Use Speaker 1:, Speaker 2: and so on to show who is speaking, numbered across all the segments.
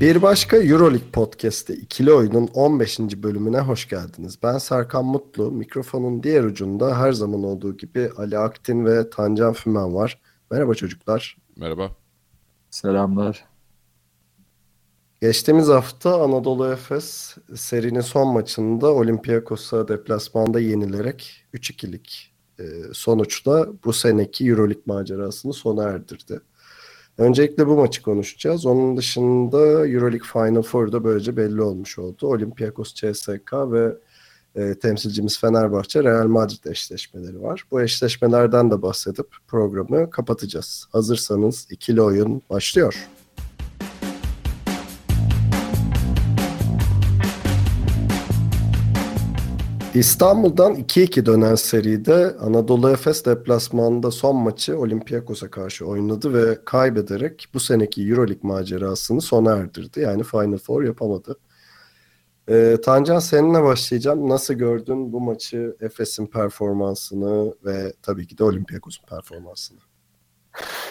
Speaker 1: Bir başka Euroleague Podcast'te ikili oyunun 15. bölümüne hoş geldiniz. Ben Serkan Mutlu. Mikrofonun diğer ucunda her zaman olduğu gibi Ali Aktin ve Tancan Fümen var. Merhaba çocuklar.
Speaker 2: Merhaba.
Speaker 3: Selamlar.
Speaker 1: Geçtiğimiz hafta Anadolu Efes serinin son maçında Olympiakos'a deplasmanda yenilerek 3-2'lik e, sonuçla bu seneki Euroleague macerasını sona erdirdi. Öncelikle bu maçı konuşacağız. Onun dışında Euroleague Final Four'da böylece belli olmuş oldu. Olympiakos CSK ve e, temsilcimiz Fenerbahçe Real Madrid eşleşmeleri var. Bu eşleşmelerden de bahsedip programı kapatacağız. Hazırsanız ikili oyun başlıyor. İstanbul'dan 2-2 dönen seride Anadolu Efes deplasmanında son maçı Olympiakos'a karşı oynadı ve kaybederek bu seneki Euroleague macerasını sona erdirdi. Yani Final Four yapamadı. Ee, Tancan seninle başlayacağım. Nasıl gördün bu maçı, Efes'in performansını ve tabii ki de Olympiakos'un performansını?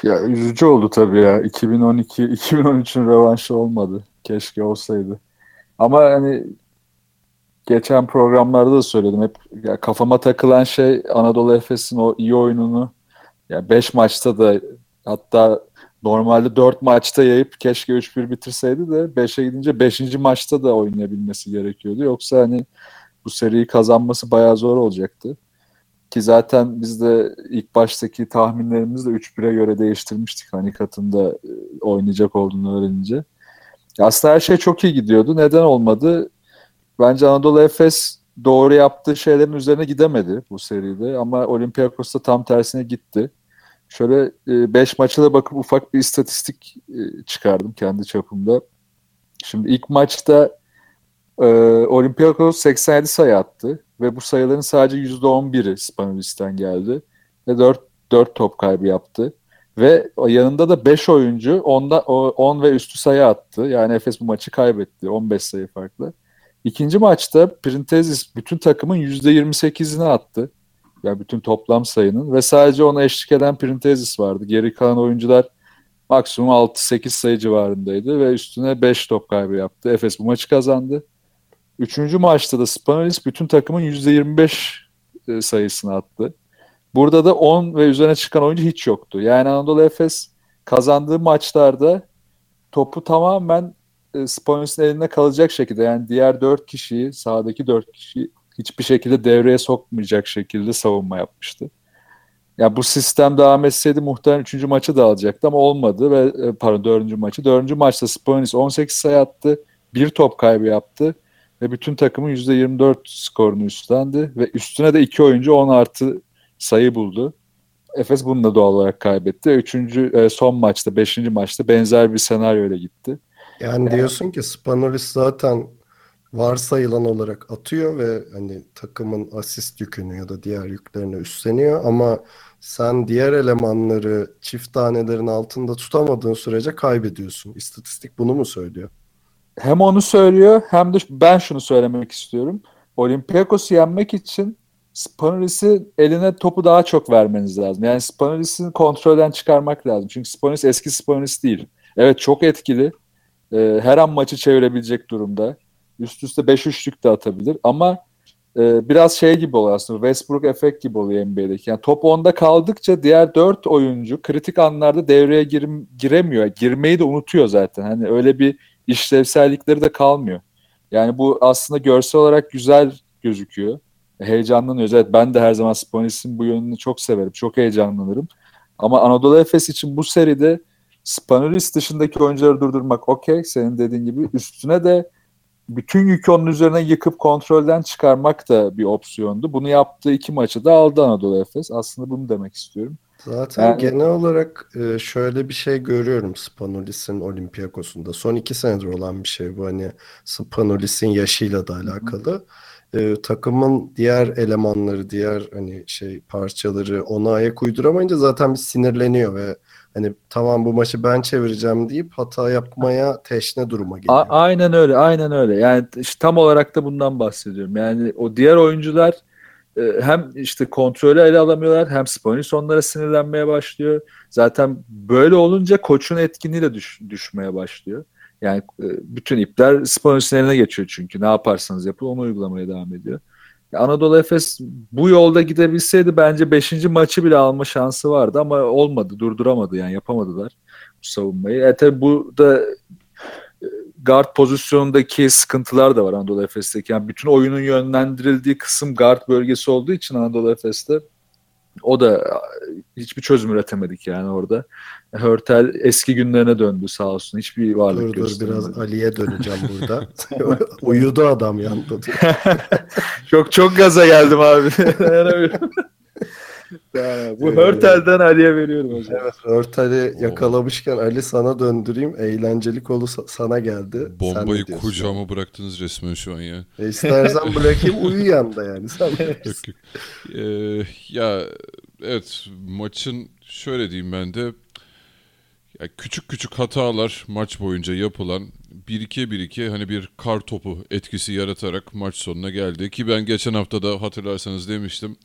Speaker 3: Ya üzücü oldu tabii ya. 2012 2013'ün rövanşı olmadı. Keşke olsaydı. Ama hani geçen programlarda da söyledim. Hep ya kafama takılan şey Anadolu Efes'in o iyi oyununu ya 5 maçta da hatta normalde 4 maçta yayıp keşke 3-1 bitirseydi de 5'e gidince 5. maçta da oynayabilmesi gerekiyordu. Yoksa hani bu seriyi kazanması bayağı zor olacaktı. Ki zaten biz de ilk baştaki tahminlerimizi de 3-1'e göre değiştirmiştik. Hani katında e, oynayacak olduğunu öğrenince. Aslında her şey çok iyi gidiyordu. Neden olmadı? Bence Anadolu Efes doğru yaptığı şeylerin üzerine gidemedi bu seride. Ama Olympiakos da tam tersine gitti. Şöyle 5 e, maça da bakıp ufak bir istatistik e, çıkardım kendi çapımda. Şimdi ilk maçta e, Olympiakos 87 sayı attı ve bu sayıların sadece %11'i Spanulis'ten geldi ve 4, 4 top kaybı yaptı. Ve yanında da 5 oyuncu 10'da 10 ve üstü sayı attı. Yani Efes bu maçı kaybetti 15 sayı farklı. İkinci maçta Printezis bütün takımın %28'ini attı. Yani bütün toplam sayının ve sadece ona eşlik eden Printezis vardı. Geri kalan oyuncular maksimum 6-8 sayı civarındaydı ve üstüne 5 top kaybı yaptı. Efes bu maçı kazandı. Üçüncü maçta da Spanulis bütün takımın %25 e, sayısını attı. Burada da 10 ve üzerine çıkan oyuncu hiç yoktu. Yani Anadolu Efes kazandığı maçlarda topu tamamen e, Spanulis'in elinde kalacak şekilde yani diğer 4 kişiyi sahadaki 4 kişiyi hiçbir şekilde devreye sokmayacak şekilde savunma yapmıştı. Ya yani bu sistem devam etseydi muhtemelen 3. maçı da alacaktı ama olmadı ve e, pardon 4. maçı. 4. maçta Spanulis 18 sayı attı. Bir top kaybı yaptı ve bütün takımın %24 skorunu üstlendi ve üstüne de iki oyuncu 10 artı sayı buldu. Efes bunu da doğal olarak kaybetti. Üçüncü e, son maçta, beşinci maçta benzer bir senaryoyla gitti.
Speaker 1: Yani diyorsun ki Spanulis zaten varsayılan olarak atıyor ve hani takımın asist yükünü ya da diğer yüklerini üstleniyor ama sen diğer elemanları çift tanelerin altında tutamadığın sürece kaybediyorsun. İstatistik bunu mu söylüyor?
Speaker 3: Hem onu söylüyor hem de ben şunu söylemek istiyorum. Olympiakos'u yenmek için Spanulis'in eline topu daha çok vermeniz lazım. Yani Spanulis'in kontrolden çıkarmak lazım. Çünkü Spanulis eski Spanulis değil. Evet çok etkili. Ee, her an maçı çevirebilecek durumda. Üst üste 5 üçlük de atabilir ama e, biraz şey gibi oluyor aslında. Westbrook efekt gibi oluyor NBA'deki. Yani top onda kaldıkça diğer 4 oyuncu kritik anlarda devreye gir, giremiyor. Girmeyi de unutuyor zaten. Hani öyle bir işlevsellikleri de kalmıyor. Yani bu aslında görsel olarak güzel gözüküyor. Heyecanlanıyoruz. Evet ben de her zaman Spanis'in bu yönünü çok severim. Çok heyecanlanırım. Ama Anadolu Efes için bu seride Spanulis dışındaki oyuncuları durdurmak okey. Senin dediğin gibi üstüne de bütün yükü onun üzerine yıkıp kontrolden çıkarmak da bir opsiyondu. Bunu yaptığı iki maçı da aldı Anadolu Efes. Aslında bunu demek istiyorum.
Speaker 1: Zaten
Speaker 3: Yani-
Speaker 1: genel olarak e, şöyle bir şey görüyorum Spanulis'in Olympiakos'unda. Son iki senedir olan bir şey bu. Hani Spanulis'in yaşıyla da alakalı. E, takımın diğer elemanları, diğer hani şey parçaları ona ayak uyduramayınca zaten bir sinirleniyor ve hani tamam bu maçı ben çevireceğim deyip hata yapmaya teşne duruma
Speaker 3: A-
Speaker 1: geliyor.
Speaker 3: aynen öyle, aynen öyle. Yani işte tam olarak da bundan bahsediyorum. Yani o diğer oyuncular e, hem işte kontrolü ele alamıyorlar hem Spanulis onlara sinirlenmeye başlıyor. Zaten böyle olunca koçun etkinliği de düş- düşmeye başlıyor. Yani e, bütün ipler Spanulis'in eline geçiyor çünkü. Ne yaparsanız yapın onu uygulamaya devam ediyor. Anadolu Efes bu yolda gidebilseydi bence 5. maçı bile alma şansı vardı ama olmadı, durduramadı yani yapamadılar bu savunmayı. E tabi bu da guard pozisyonundaki sıkıntılar da var Anadolu Efes'teki. Yani bütün oyunun yönlendirildiği kısım guard bölgesi olduğu için Anadolu Efes'te o da e, hiçbir çözüm üretemedik yani orada. Hörtel eski günlerine döndü sağ olsun. Hiçbir varlık
Speaker 1: Dur dur biraz Ali'ye döneceğim burada. Uyudu adam yanında.
Speaker 3: Çok çok gaza geldim abi. Ya, bu Hörtel'den Ali'ye veriyorum hocam.
Speaker 1: Evet, Örtel'i yakalamışken Ali sana döndüreyim. Eğlenceli kolu sa- sana geldi.
Speaker 2: Bombayı kucağıma bıraktınız resmen şu an ya.
Speaker 1: E, istersen bırakayım uyu yanında yani. Sen.
Speaker 2: Yok, yok. Ee, ya evet maçın şöyle diyeyim ben de küçük küçük hatalar maç boyunca yapılan 1-2 1-2 hani bir kar topu etkisi yaratarak maç sonuna geldi ki ben geçen hafta da hatırlarsanız demiştim.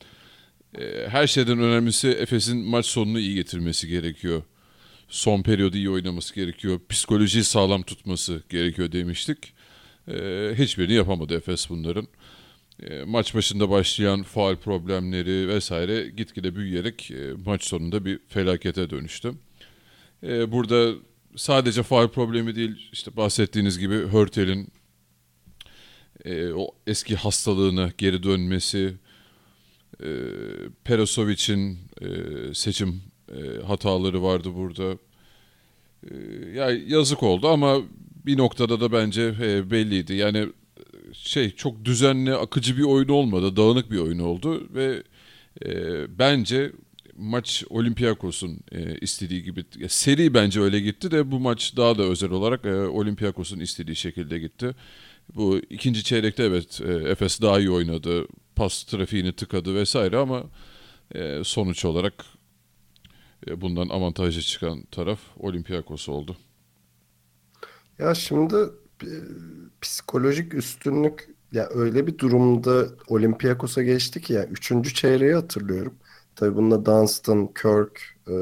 Speaker 2: e, her şeyden önemlisi Efes'in maç sonunu iyi getirmesi gerekiyor. Son periyodu iyi oynaması gerekiyor. Psikolojiyi sağlam tutması gerekiyor demiştik. E, hiçbirini yapamadı Efes bunların. E, maç başında başlayan faal problemleri vesaire gitgide büyüyerek e, maç sonunda bir felakete dönüştü. E, burada sadece faal problemi değil, işte bahsettiğiniz gibi Hörtel'in o eski hastalığına geri dönmesi, Perosovic'in seçim hataları vardı burada. Ya yazık oldu ama bir noktada da bence belliydi. Yani şey çok düzenli, akıcı bir oyun olmadı. Dağınık bir oyun oldu ve e, bence maç Olympiakos'un e, istediği gibi ya seri bence öyle gitti de bu maç daha da özel olarak e, Olympiakos'un istediği şekilde gitti. Bu ikinci çeyrekte evet e, Efes daha iyi oynadı. Pas trafiğini tıkadı vesaire ama e, sonuç olarak e, bundan avantajlı çıkan taraf Olympiakos oldu.
Speaker 1: Ya şimdi psikolojik üstünlük ya öyle bir durumda Olympiakos'a geçti ki ya üçüncü çeyreği hatırlıyorum. Tabii bunda Dunstan, Kirk e,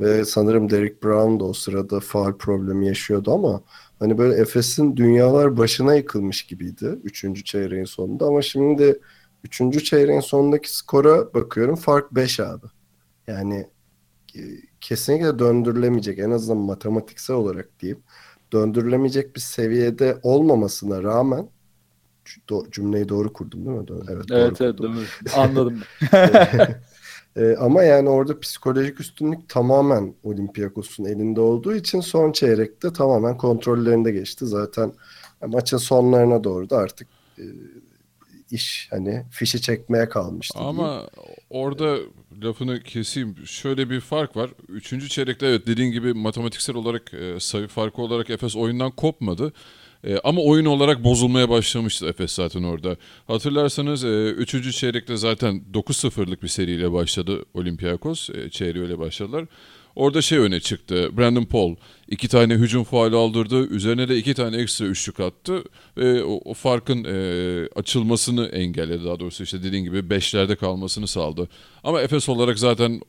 Speaker 1: ve sanırım Derrick Brown da o sırada faul problemi yaşıyordu ama hani böyle Efes'in dünyalar başına yıkılmış gibiydi üçüncü çeyreğin sonunda ama şimdi üçüncü çeyreğin sonundaki skora bakıyorum fark 5 abi. Yani e, kesinlikle döndürülemeyecek en azından matematiksel olarak diyeyim döndürülemeyecek bir seviyede olmamasına rağmen do- cümleyi doğru kurdum değil mi? Do- Evet, doğru
Speaker 3: Evet evet
Speaker 1: kurdum.
Speaker 3: doğru. Anladım.
Speaker 1: Ee, ama yani orada psikolojik üstünlük tamamen Olympiakos'un elinde olduğu için son çeyrekte tamamen kontrollerinde geçti. Zaten maçın sonlarına doğru da artık e, iş hani fişi çekmeye kalmıştı diyeyim.
Speaker 2: Ama orada lafını keseyim. Şöyle bir fark var. Üçüncü çeyrekte evet dediğin gibi matematiksel olarak e, sayı farkı olarak Efes oyundan kopmadı. E, ama oyun olarak bozulmaya başlamıştı Efes zaten orada. Hatırlarsanız e, üçüncü çeyrekte zaten 9-0'lık bir seriyle başladı Olympiakos. E, çeyreği öyle başladılar. Orada şey öne çıktı. Brandon Paul iki tane hücum faali aldırdı. Üzerine de iki tane ekstra üçlük attı. Ve o, o farkın e, açılmasını engelledi. Daha doğrusu işte dediğin gibi beşlerde kalmasını sağladı. Ama Efes olarak zaten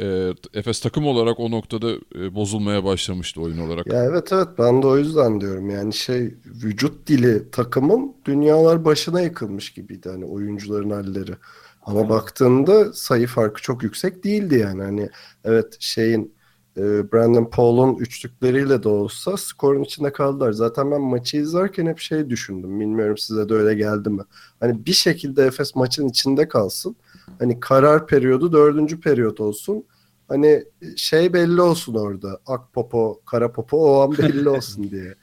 Speaker 2: e, Efes takım olarak o noktada e, bozulmaya başlamıştı oyun olarak.
Speaker 1: Ya evet evet ben de o yüzden diyorum yani şey vücut dili takımın dünyalar başına yıkılmış gibiydi hani oyuncuların halleri. Ama baktığında sayı farkı çok yüksek değildi yani hani evet şeyin e, Brandon Paul'un üçlükleriyle de olsa skorun içinde kaldılar. Zaten ben maçı izlerken hep şey düşündüm. Bilmiyorum size de öyle geldi mi? Hani bir şekilde Efes maçın içinde kalsın. Hani karar periyodu dördüncü periyot olsun. Hani şey belli olsun orada. Ak popo, kara popo o an belli olsun diye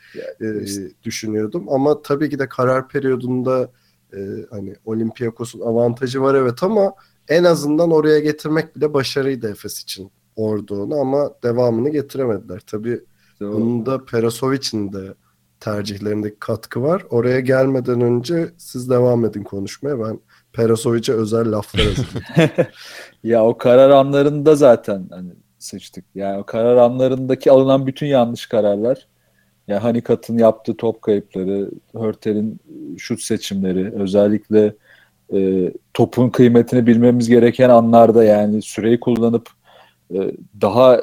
Speaker 1: e, düşünüyordum. Ama tabii ki de karar periyodunda e, hani Olympiakos'un avantajı var evet ama en azından oraya getirmek bile başarıydı Efes için orduğunu ama devamını getiremediler. Tabii
Speaker 3: o-
Speaker 1: bunun da Perasovic'in de tercihlerindeki katkı var. Oraya gelmeden önce siz devam edin konuşmaya. Ben Perasovic'e özel laflar hazırladım.
Speaker 3: Ya o karar anlarında zaten hani sıçtık. Yani o karar anlarındaki alınan bütün yanlış kararlar. Yani Hanikat'ın yaptığı top kayıpları, Hörtel'in şut seçimleri, özellikle e, topun kıymetini bilmemiz gereken anlarda yani süreyi kullanıp e, daha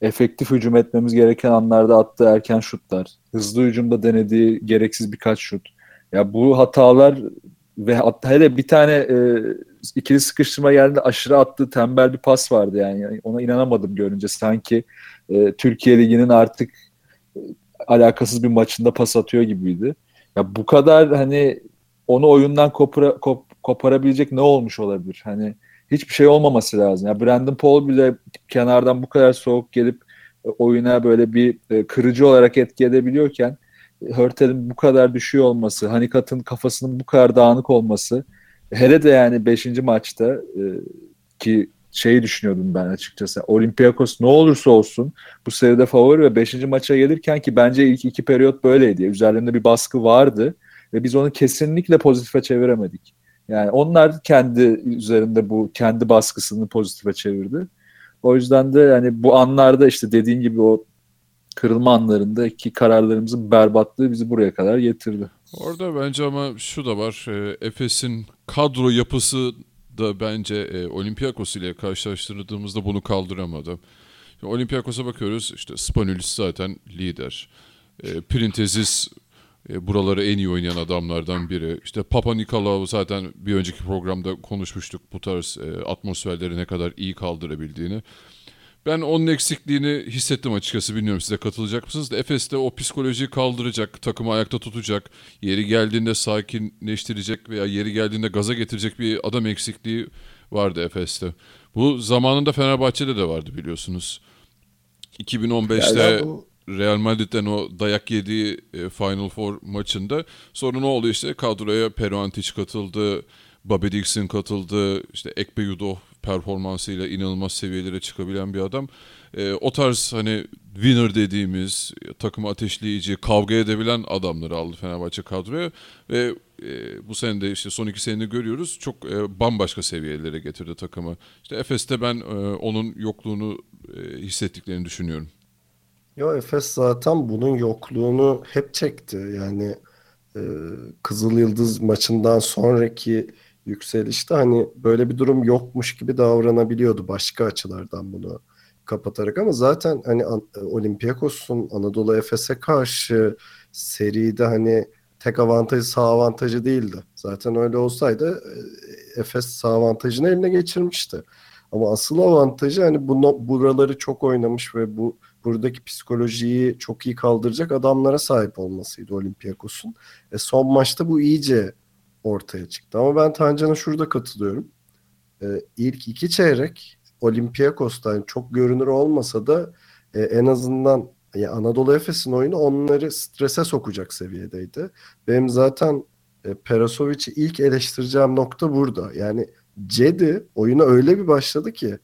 Speaker 3: efektif hücum etmemiz gereken anlarda attığı erken şutlar, hızlı hücumda denediği gereksiz birkaç şut. Ya bu hatalar ve hatta hele bir tane e, ikili sıkıştırma geldi aşırı attığı tembel bir pas vardı yani. Yani ona inanamadım görünce sanki e, Türkiye Ligi'nin artık e, alakasız bir maçında pas atıyor gibiydi. Ya bu kadar hani onu oyundan kopara, kop, koparabilecek ne olmuş olabilir? Hani hiçbir şey olmaması lazım. Ya Brandon Paul bile kenardan bu kadar soğuk gelip e, oyuna böyle bir e, kırıcı olarak etki edebiliyorken Hörtel'in bu kadar düşüyor olması, Hanikat'ın kafasının bu kadar dağınık olması, hele de yani 5. maçta e, ki şeyi düşünüyordum ben açıkçası. Olympiakos ne olursa olsun bu seride favori ve 5. maça gelirken ki bence ilk iki periyot böyleydi. Üzerlerinde bir baskı vardı ve biz onu kesinlikle pozitife çeviremedik. Yani onlar kendi üzerinde bu kendi baskısını pozitife çevirdi. O yüzden de yani bu anlarda işte dediğin gibi o kırılma anlarındaki kararlarımızın berbatlığı bizi buraya kadar getirdi.
Speaker 2: Orada bence ama şu da var. e, Efes'in kadro yapısı da bence e, Olympiakos ile karşılaştırdığımızda bunu kaldıramadı. Şimdi Olympiakos'a bakıyoruz. işte Spanulis zaten lider. E, Printezis e, buraları en iyi oynayan adamlardan biri. İşte Papa Nikolaou zaten bir önceki programda konuşmuştuk bu tarz e, atmosferleri ne kadar iyi kaldırabildiğini. Ben onun eksikliğini hissettim açıkçası. Bilmiyorum size katılacak mısınız? Da Efes'te o psikolojiyi kaldıracak, takımı ayakta tutacak, yeri geldiğinde sakinleştirecek veya yeri geldiğinde gaza getirecek bir adam eksikliği vardı Efes'te. Bu zamanında Fenerbahçe'de de vardı biliyorsunuz. 2015'te
Speaker 1: Yani bu-
Speaker 2: Real Madrid'den o dayak yediği e, Final Four maçında sonra ne oldu işte kadroya Peruantic katıldı, Bobby Dixon katıldı, işte Ekpe Yudo performansıyla inanılmaz seviyelere çıkabilen bir adam. E, o tarz hani winner dediğimiz takımı ateşleyici, kavga edebilen adamları aldı Fenerbahçe kadroya ve e, bu sene de işte son iki senede görüyoruz çok e, bambaşka seviyelere getirdi takımı. İşte Efes'te ben e, onun yokluğunu e, hissettiklerini düşünüyorum.
Speaker 1: Yo Efes zaten bunun yokluğunu hep çekti. Yani e, Kızıl Yıldız maçından sonraki yükselişte hani böyle bir durum yokmuş gibi davranabiliyordu başka açılardan bunu kapatarak ama zaten hani An- e, Olympiakos'un Anadolu Efes'e karşı seride hani tek avantajı sağ avantajı değildi. Zaten öyle olsaydı e, Efes sağ avantajını eline geçirmişti. Ama asıl avantajı hani bu no- buraları çok oynamış ve bu buradaki psikolojiyi çok iyi kaldıracak adamlara sahip olmasıydı Olympiakos'un. E son maçta bu iyice ortaya çıktı. Ama ben Tancan'a şurada katılıyorum. E, ilk iki çeyrek Olympiakos'tan çok görünür olmasa da e, en azından ya Anadolu Efes'in oyunu onları strese sokacak seviyedeydi. Benim zaten e, Perasovic'i ilk eleştireceğim nokta burada. Yani Cedi oyuna öyle bir başladı ki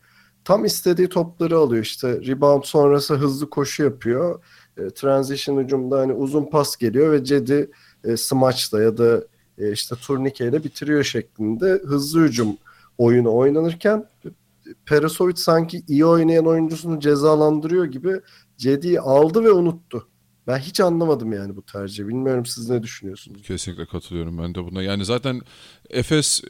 Speaker 1: tam istediği topları alıyor. İşte rebound sonrası hızlı koşu yapıyor. E, transition hücumda hani uzun pas geliyor ve Cedi e, smaçla ya da e, işte turnikeyle bitiriyor şeklinde hızlı hücum oyunu oynanırken Perasovic sanki iyi oynayan oyuncusunu cezalandırıyor gibi Cedi'yi aldı ve unuttu. Ben hiç anlamadım yani bu tercihi. Bilmiyorum siz ne düşünüyorsunuz?
Speaker 2: Kesinlikle katılıyorum ben de buna. Yani zaten Efes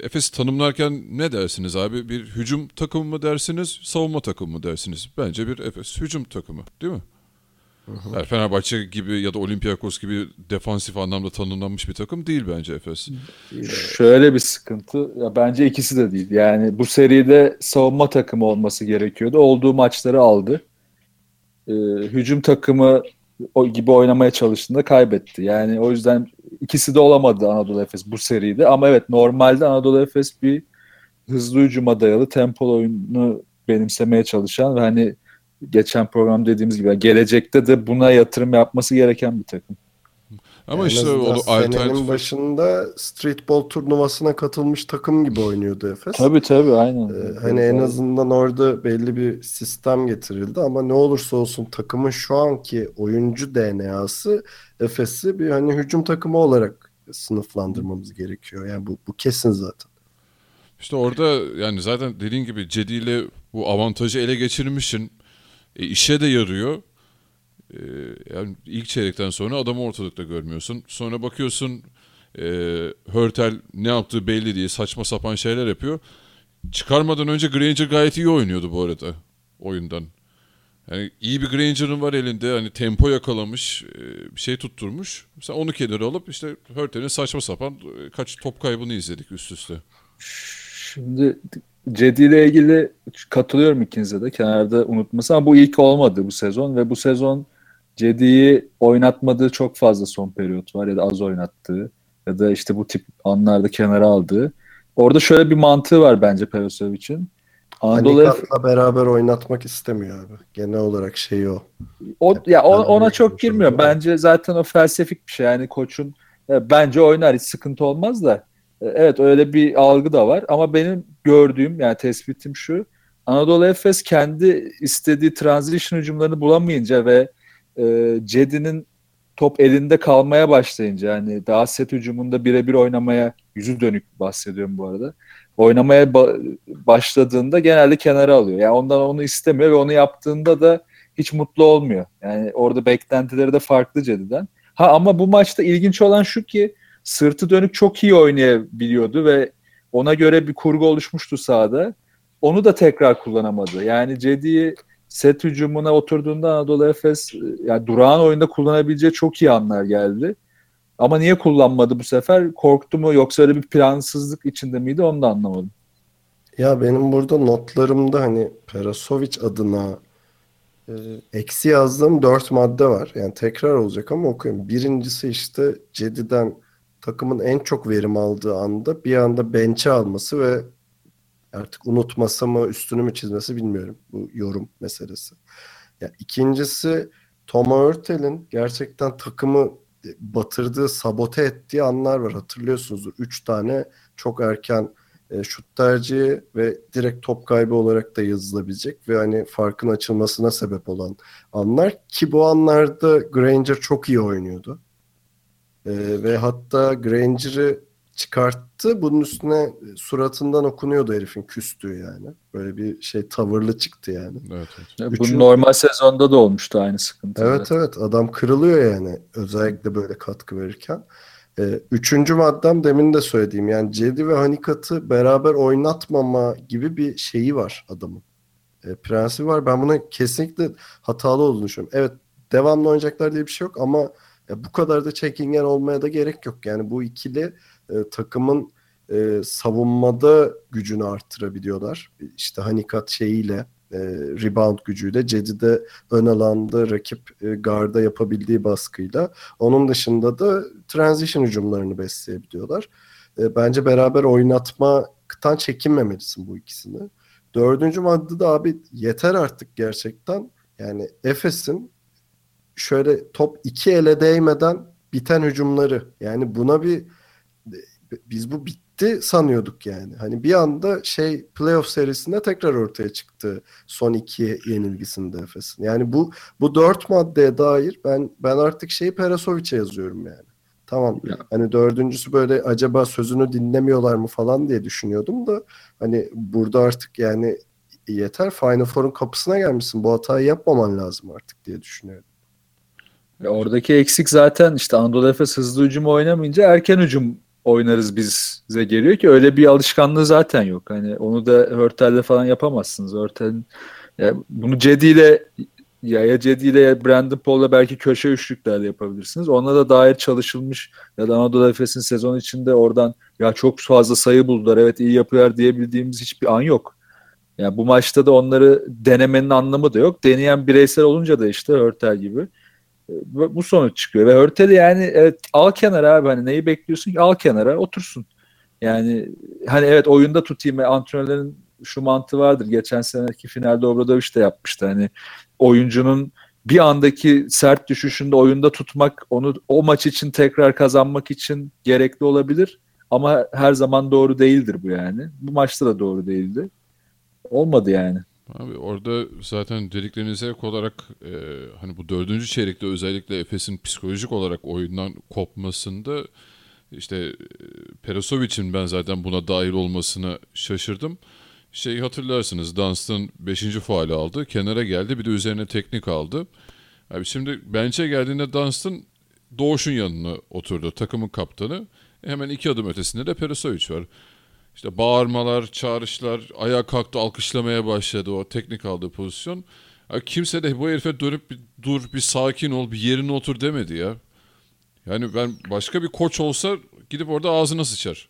Speaker 2: Efes tanımlarken ne dersiniz abi? Bir hücum takımı mı dersiniz, savunma takımı mı dersiniz? Bence bir Efes hücum takımı, değil mi? Yani Fenerbahçe gibi ya da Olympiakos gibi defansif anlamda tanımlanmış bir takım değil bence Efes.
Speaker 3: Şöyle bir sıkıntı. Ya bence ikisi de değil. Yani bu seride savunma takımı olması gerekiyordu. Olduğu maçları aldı. Ee, hücum takımı o gibi oynamaya çalıştığında kaybetti. Yani o yüzden ikisi de olamadı Anadolu Efes bu seride. Ama evet normalde Anadolu Efes bir hızlı hücuma dayalı tempolu oyunu benimsemeye çalışan ve hani geçen program dediğimiz gibi gelecekte de buna yatırım yapması gereken bir takım.
Speaker 2: Ama
Speaker 1: En
Speaker 2: işte
Speaker 1: senenin
Speaker 2: alternatif
Speaker 1: başında streetball turnuvasına katılmış takım gibi oynuyordu Efes.
Speaker 3: Tabii tabii aynen.
Speaker 1: Ee, hani en azından orada belli bir sistem getirildi ama ne olursa olsun takımın şu anki oyuncu DNA'sı Efes'i bir hani hücum takımı olarak sınıflandırmamız gerekiyor. Yani bu, bu kesin zaten.
Speaker 2: İşte orada yani zaten dediğin gibi Cedi ile bu avantajı ele geçirmişsin. E, işe de yarıyor. E, yani ilk çeyrekten sonra adamı ortalıkta görmüyorsun. Sonra bakıyorsun e, Hörtel ne yaptığı belli diye saçma sapan şeyler yapıyor. Çıkarmadan önce Granger gayet iyi oynuyordu bu arada oyundan. Yani iyi bir Granger'ın var elinde. Hani tempo yakalamış, e, bir şey tutturmuş. Sen onu kenara alıp işte Hörtel'in saçma sapan e, kaç top kaybını izledik üst üste.
Speaker 3: Şimdi Cedi ile ilgili katılıyorum ikinize de kenarda unutması ama bu ilk olmadı bu sezon ve bu sezon Cedi'yi oynatmadığı çok fazla son periyot var ya da az oynattığı ya da işte bu tip anlarda kenara aldığı. Orada şöyle bir mantığı var bence Perosovic'in. Anadolu Efes
Speaker 1: Hanikat'la beraber oynatmak istemiyor abi. Genel olarak şey o.
Speaker 3: O, ya o-
Speaker 1: Ben de
Speaker 3: ona çok girmiyor. Bence zaten o felsefik bir şey. Yani koçun e, bence oynar hiç sıkıntı olmaz da. E, Evet öyle bir algı da var ama benim gördüğüm yani tespitim şu. Anadolu Efes kendi istediği transition hücumlarını bulamayınca ve e, Cedi'nin top elinde kalmaya başlayınca yani daha set hücumunda birebir oynamaya yüzü dönük bahsediyorum bu arada. Oynamaya ba- başladığında genelde kenara alıyor. Yani ondan onu istemiyor ve onu yaptığında da hiç mutlu olmuyor. Yani orada beklentileri de farklı Cedi'den. Ha ama bu maçta ilginç olan şu ki sırtı dönük çok iyi oynayabiliyordu ve ona göre bir kurgu oluşmuştu sahada. Onu da tekrar kullanamadı. Yani Cedi'yi set hücumuna oturduğunda Anadolu Efes e, yani durağan oyunda kullanabileceği çok iyi anlar geldi. Ama niye kullanmadı bu sefer? Korktu mu yoksa öyle bir plansızlık içinde miydi onu da anlamadım.
Speaker 1: Ya benim burada notlarımda hani Perasovic adına e, eksi yazdığım dört madde var. Yani tekrar olacak ama okuyayım. Birincisi işte Cedi'den takımın en çok verim aldığı anda bir anda bench'e alması ve artık unutması mı üstünü mü çizmesi bilmiyorum. Bu yorum meselesi. Ya ikincisi Tom Hurtel'in gerçekten takımı batırdığı, sabote ettiği anlar var. Hatırlıyorsunuzdur. Üç tane çok erken e, şut tercihi ve direkt top kaybı olarak da yazılabilecek ve hani farkın açılmasına sebep olan anlar ki bu anlarda Granger çok iyi oynuyordu. E, ve hatta Granger'ı çıkarttı. Bunun üstüne e, suratından okunuyordu herifin küstüğü yani. Böyle bir şey tavırlı çıktı yani.
Speaker 2: Evet, evet.
Speaker 1: Üçün-
Speaker 3: Bu normal sezonda da olmuştu aynı sıkıntı.
Speaker 1: Evet evet adam kırılıyor yani özellikle böyle katkı verirken. Ee, üçüncü maddem demin de söylediğim yani Cedi ve Hanikat'ı beraber oynatmama gibi bir şeyi var adamın. Ee, prensibi var. Ben buna kesinlikle hatalı olduğunu düşünüyorum. Evet devamlı oynayacaklar diye bir şey yok ama ya bu kadar da çekingen olmaya da gerek yok. Yani bu ikili e, takımın e, savunmada gücünü arttırabiliyorlar. İşte Hanikat şeyiyle e, rebound gücüyle Cedi'de ön alanda rakip e, garda yapabildiği baskıyla onun dışında da transition hücumlarını besleyebiliyorlar. E, bence beraber oynatmaktan çekinmemelisin bu ikisini. Dördüncü maddede abi yeter artık gerçekten. Yani Efes'in şöyle top iki ele değmeden biten hücumları. Yani buna bir biz bu bitti sanıyorduk yani. Hani bir anda şey playoff serisinde tekrar ortaya çıktı son iki yenilgisinde Efes'in. Yani bu bu dört maddeye dair ben ben artık şeyi Perasovic'e yazıyorum yani. Tamam.
Speaker 3: Ya.
Speaker 1: Hani dördüncüsü böyle acaba sözünü dinlemiyorlar mı falan diye düşünüyordum da hani burada artık yani yeter Final Four'un kapısına gelmişsin. Bu hatayı yapmaman lazım artık diye düşünüyorum.
Speaker 3: Ya oradaki eksik zaten işte Anadolu Efes hızlı hücum oynamayınca erken hücum oynarız bize geliyor ki öyle bir alışkanlığı zaten yok. Hani onu da Hörtel'le falan yapamazsınız. Hörtel'in ya bunu Cedi ile ya, ya Cedi ile Brandon Paul'la belki köşe üçlüklerle yapabilirsiniz. Ona da dair çalışılmış ya da Anadolu Efes'in sezon içinde oradan ya çok fazla sayı buldular evet iyi yapıyorlar diyebildiğimiz hiçbir an yok. Yani bu maçta da onları denemenin anlamı da yok. Deneyen bireysel olunca da işte Hörtel gibi bu sonuç çıkıyor. Ve Hörtel'i yani evet al kenara abi hani neyi bekliyorsun ki al kenara otursun. Yani hani evet oyunda tutayım ve antrenörlerin şu mantığı vardır. Geçen seneki finalde Obradoviç de yapmıştı. Hani oyuncunun bir andaki sert düşüşünde oyunda tutmak onu o maç için tekrar kazanmak için gerekli olabilir. Ama her zaman doğru değildir bu yani. Bu maçta da doğru değildi. Olmadı yani.
Speaker 2: Abi orada zaten dediklerinize ek olarak e, hani bu dördüncü çeyrekte özellikle Efes'in psikolojik olarak oyundan kopmasında işte e, Perasovic'in ben zaten buna dahil olmasına şaşırdım. Şeyi hatırlarsınız Dunstan 5. faali aldı. Kenara geldi bir de üzerine teknik aldı. Abi şimdi bench'e geldiğinde Dunstan Doğuş'un yanına oturdu. Takımın kaptanı. Hemen iki adım ötesinde de Perasovic var. İşte bağırmalar, çağrışlar, ayağa kalktı, alkışlamaya başladı o teknik aldığı pozisyon. Ya kimse de bu herife dönüp bir dur, bir sakin ol, bir yerine otur demedi ya. Yani ben başka bir koç olsa gidip orada ağzına sıçar.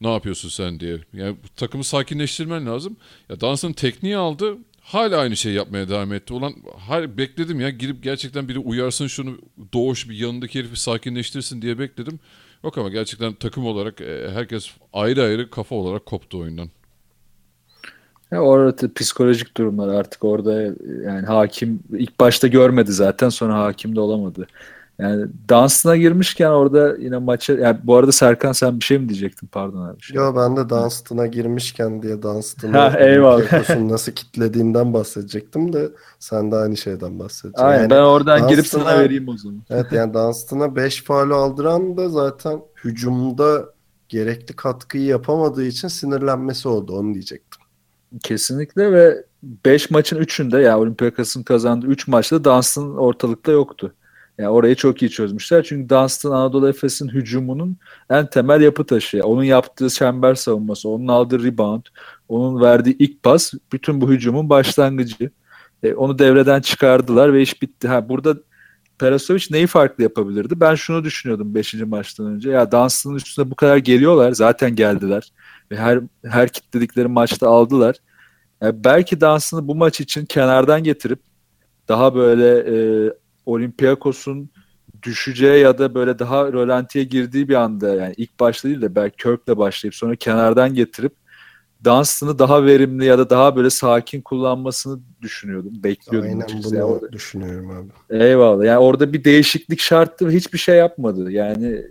Speaker 2: Ne yapıyorsun sen diye. Yani takımı sakinleştirmen lazım. Ya Dans'ın tekniği aldı. Hala aynı şeyi yapmaya devam etti. Ulan har bekledim ya girip gerçekten biri uyarsın şunu doğuş bir yanındaki herifi sakinleştirsin diye bekledim. Yok ama gerçekten takım olarak e, herkes ayrı ayrı kafa olarak koptu oyundan.
Speaker 3: Ya orada psikolojik durumlar artık orada yani hakim ilk başta görmedi zaten sonra hakim de olamadı. Yani dansına girmişken orada yine maça yani bu arada Serkan sen bir şey mi diyecektin pardon abi. Şey.
Speaker 1: Yo ben de Dunstan'a girmişken diye
Speaker 3: Ha,
Speaker 1: Dunstan'ı
Speaker 3: eyvallah.
Speaker 1: Nasıl kitlediğinden bahsedecektim de sen de aynı şeyden bahsedeceksin.
Speaker 3: Aynen
Speaker 1: Yani
Speaker 3: ben oradan girip
Speaker 1: Dunstan'a-
Speaker 3: sana vereyim o zaman.
Speaker 1: Evet yani Dunstan'a 5 faul aldıran da zaten hücumda gerekli katkıyı yapamadığı için sinirlenmesi oldu onu diyecektim.
Speaker 3: Kesinlikle ve 5 maçın 3'ünde ya Olympiakos'un kazandığı 3 maçta Dunstan ortalıkta yoktu. Yani orayı çok iyi çözmüşler. Çünkü Dunstan Anadolu Efes'in hücumunun en temel yapı taşı. Onun yaptığı çember savunması, onun aldığı rebound, onun verdiği ilk pas bütün bu hücumun başlangıcı. E, onu devreden çıkardılar ve iş bitti. Ha, burada Perasovic neyi farklı yapabilirdi? Ben şunu düşünüyordum 5. maçtan önce. Ya Dunstan'ın üstüne bu kadar geliyorlar. Zaten geldiler. Ve her her kitledikleri maçta aldılar. Yani belki Dunstan'ı bu maç için kenardan getirip daha böyle e, Olympiakos'un düşeceği ya da böyle daha rölantiye girdiği bir anda yani ilk başta değil de belki Kirk'le başlayıp sonra kenardan getirip Dunstan'ı daha verimli ya da daha böyle sakin kullanmasını düşünüyordum. Bekliyordum.
Speaker 1: Aynen bunu
Speaker 3: orada-
Speaker 1: düşünüyorum abi.
Speaker 3: Eyvallah. Yani orada bir değişiklik şarttı ve hiçbir şey yapmadı. Yani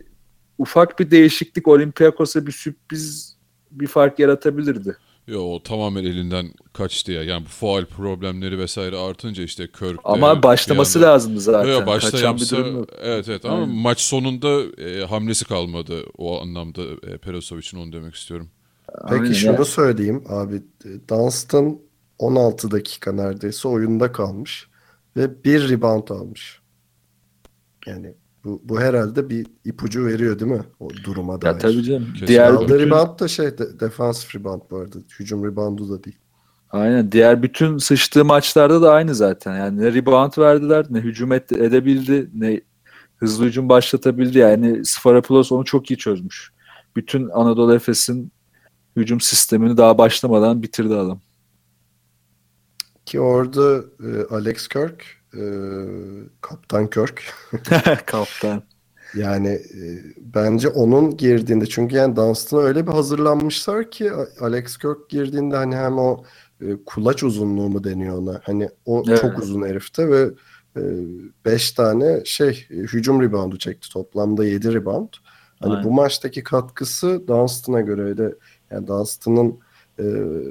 Speaker 3: ufak bir değişiklik Olympiakos'a bir sürpriz bir fark yaratabilirdi.
Speaker 2: Yo o tamamen elinden kaçtı ya. Yani bu faal problemleri vesaire artınca işte Kirk'te
Speaker 3: Ama
Speaker 2: bir
Speaker 3: başlaması
Speaker 2: anda-
Speaker 3: lazımdı zaten.
Speaker 2: Yo, başta
Speaker 3: Kaçan bir
Speaker 2: yapsa
Speaker 3: durum yok.
Speaker 2: evet evet ama
Speaker 3: Aynen.
Speaker 2: maç sonunda e, hamlesi kalmadı o anlamda e, Perasovic'in onu demek istiyorum.
Speaker 1: Peki
Speaker 3: Aynen
Speaker 1: şunu
Speaker 3: ya.
Speaker 1: söyleyeyim abi. Dunstan 16 dakika neredeyse oyunda kalmış ve bir rebound almış. Yani bu, bu herhalde bir ipucu veriyor değil mi? O duruma
Speaker 3: Ya
Speaker 1: dair.
Speaker 3: tabii canım. Diğer
Speaker 1: Aldığı
Speaker 3: bütün,
Speaker 1: rebound da şey de, defansif rebound bu arada. Hücum reboundu da değil.
Speaker 3: aynen diğer bütün sıçtığı maçlarda da aynı zaten. Yani ne rebound verdiler, ne hücum et, edebildi, ne hızlı hücum başlatabildi. Yani Sfarapoulos onu çok iyi çözmüş. Bütün Anadolu Efes'in hücum sistemini daha başlamadan bitirdi adam.
Speaker 1: Ki orada e, Alex Kirk, e, Kaptan Kirk
Speaker 3: Kaptan.
Speaker 1: yani e, bence onun girdiğinde çünkü yani Dunstan'a öyle bir hazırlanmışlar ki Alex Kirk girdiğinde hani hem o e, kulaç uzunluğu mu deniyor ona hani o
Speaker 3: Evet.
Speaker 1: çok uzun herifte ve 5 tane şey e, hücum reboundu çekti toplamda 7 rebound. Hani
Speaker 3: Aynen.
Speaker 1: bu maçtaki katkısı Dunstan'a göre de yani Dunstan'ın e,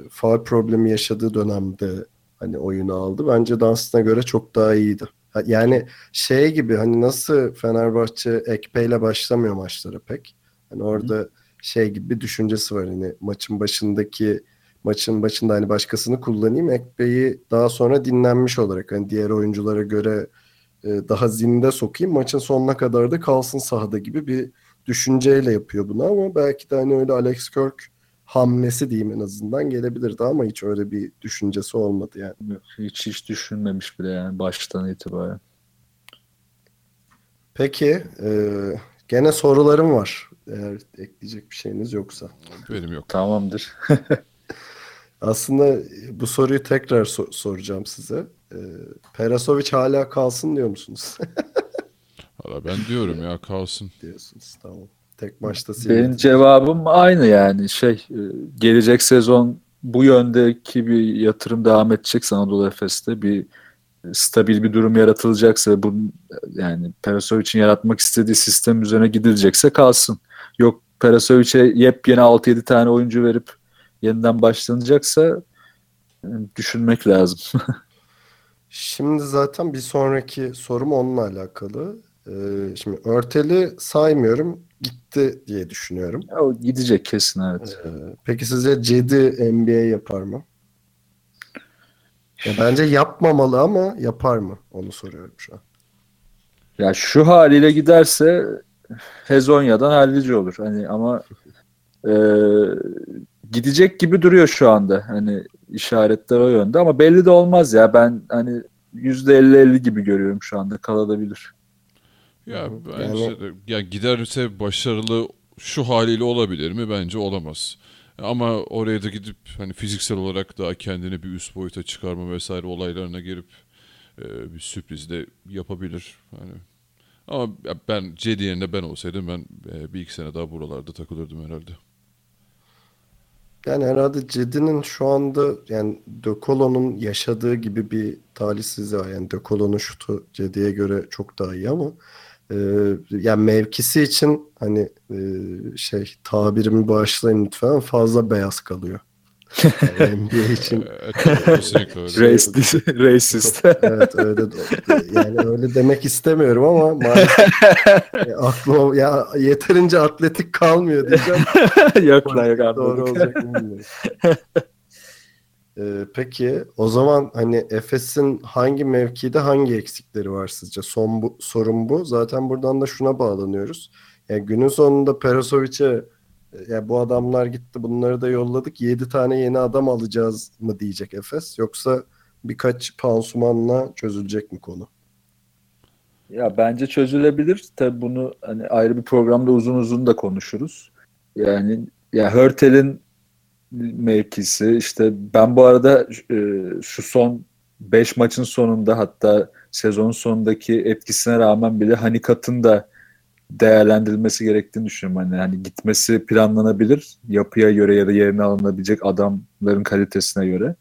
Speaker 1: faul problemi yaşadığı dönemde hani oyunu aldı. Bence Dunstan'a göre çok daha iyiydi. Yani şey gibi hani nasıl Fenerbahçe Ekpe'yle başlamıyor maçlara pek. Hani orada şey gibi bir düşüncesi var hani maçın başındaki maçın başında hani başkasını kullanayım Ekpe'yi daha sonra dinlenmiş olarak hani diğer oyunculara göre e, daha zinde sokayım maçın sonuna kadar da kalsın sahada gibi bir düşünceyle yapıyor bunu ama belki de hani öyle Alex Kirk hamlesi diyeyim en azından gelebilirdi ama hiç öyle bir düşüncesi olmadı yani.
Speaker 3: Yok, hiç hiç düşünmemiş bile yani baştan itibaren.
Speaker 1: Peki e, gene sorularım var eğer ekleyecek bir şeyiniz yoksa.
Speaker 2: Benim yok.
Speaker 3: Tamamdır.
Speaker 1: Aslında bu soruyu tekrar so- soracağım size. E, Perasovic hala kalsın diyor musunuz?
Speaker 2: Valla ben diyorum ya kalsın.
Speaker 1: diyorsunuz. Tamam. Tek maçta
Speaker 3: Benim
Speaker 1: silmedi.
Speaker 3: cevabım aynı yani şey e, gelecek sezon bu yöndeki bir yatırım devam edecek Anadolu Efes'te bir stabil bir durum yaratılacaksa bu yani Perasovic'in yaratmak istediği sistem üzerine gidilecekse kalsın. Yok Perasovic'e yepyeni 6-7 tane oyuncu verip yeniden başlanacaksa e, düşünmek lazım.
Speaker 1: Şimdi zaten bir sonraki sorum onunla alakalı. Ee, şimdi Örtel'i saymıyorum. Gitti diye düşünüyorum.
Speaker 3: o gidecek kesin evet.
Speaker 1: Ee, peki sizce Cedi NBA yapar mı? Ya bence yapmamalı ama yapar mı? Onu soruyorum şu an.
Speaker 3: Ya şu haliyle giderse Hezonya'dan hallici olur. Hani ama e, gidecek gibi duruyor şu anda. Hani işaretler o yönde ama belli de olmaz ya. Ben hani %50-50 gibi görüyorum şu anda kalabilir.
Speaker 2: Ya bence
Speaker 1: yani-
Speaker 2: de ya giderse başarılı şu haliyle olabilir mi? Bence olamaz. Ama oraya da gidip hani fiziksel olarak daha kendini bir üst boyuta çıkarma vesaire olaylarına girip e, bir sürpriz de yapabilir. Hani ama ben Cedi yerinde ben olsaydım ben e, bir iki sene daha buralarda takılırdım herhalde.
Speaker 1: Yani herhalde Cedi'nin şu anda yani De Colo'nun yaşadığı gibi bir talihsizliği var. Yani De Colo'nun şutu Cedi'ye göre çok daha iyi ama e, yani mevkisi için hani e, şey tabirimi bağışlayın lütfen fazla beyaz kalıyor. Yani NBA için
Speaker 2: öyle.
Speaker 3: Racist. racist.
Speaker 1: evet öyle de, yani öyle demek istemiyorum ama maalesef e, aklıma ya yeterince atletik kalmıyor diyeceğim.
Speaker 3: yok lan yok
Speaker 1: Doğru olacak bilmiyorum. Ee, peki o zaman hani Efes'in hangi mevkide hangi eksikleri var sizce? Son bu, sorun bu. Zaten buradan da şuna bağlanıyoruz. Yani günün sonunda Perasovic'e e, ya bu adamlar gitti bunları da yolladık 7 tane yeni adam alacağız mı diyecek Efes yoksa birkaç pansumanla çözülecek mi konu?
Speaker 3: Ya bence çözülebilir. Tabii bunu hani ayrı bir programda uzun uzun da konuşuruz. Yani ya Hörtel'in mevkisi işte ben bu arada e, şu son 5 maçın sonunda hatta sezonun sonundaki etkisine rağmen bile Hanikat'ın da değerlendirilmesi gerektiğini düşünüyorum. Hani, hani gitmesi planlanabilir yapıya göre ya da yerine alınabilecek adamların kalitesine göre.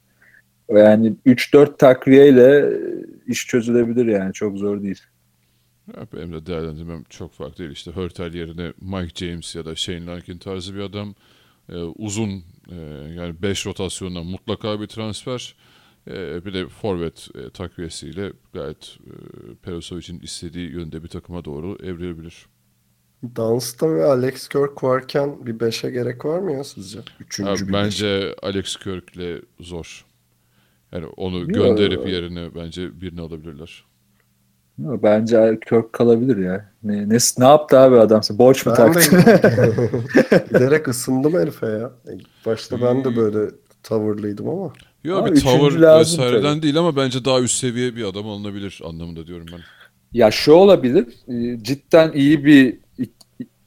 Speaker 3: Yani 3-4 takviyeyle iş çözülebilir yani çok zor değil.
Speaker 2: Ya benim de değerlendirmem çok farklı değil. İşte Hurtel yerine Mike James ya da Shane Larkin tarzı bir adam. Ee, uzun e, yani 5 rotasyondan mutlaka bir transfer. Ee, bir de forvet e, takviyesiyle gayet e, Perosovic'in istediği yönde bir takıma doğru evrilebilir.
Speaker 1: Dunstan ve Alex Kirk varken bir 5'e gerek var mı ya sizce? Üçüncü
Speaker 2: Ha,
Speaker 1: bir beş.
Speaker 2: bence Alex Kirk'le zor. Yani onu
Speaker 3: Yo.
Speaker 2: gönderip yerine bence birini alabilirler.
Speaker 3: Bence Kirk kalabilir ya. Ne, ne, ne yaptı abi adam? Borç mu
Speaker 1: Ben
Speaker 3: taktı?
Speaker 1: de giderek ısındım herife ya. Başta ben de böyle tavırlıydım ama.
Speaker 2: Yok bir tavır vesaireden
Speaker 3: tabii.
Speaker 2: değil ama bence daha üst seviye bir adam alınabilir anlamında diyorum ben.
Speaker 3: Ya şu olabilir. e, Cidden iyi bir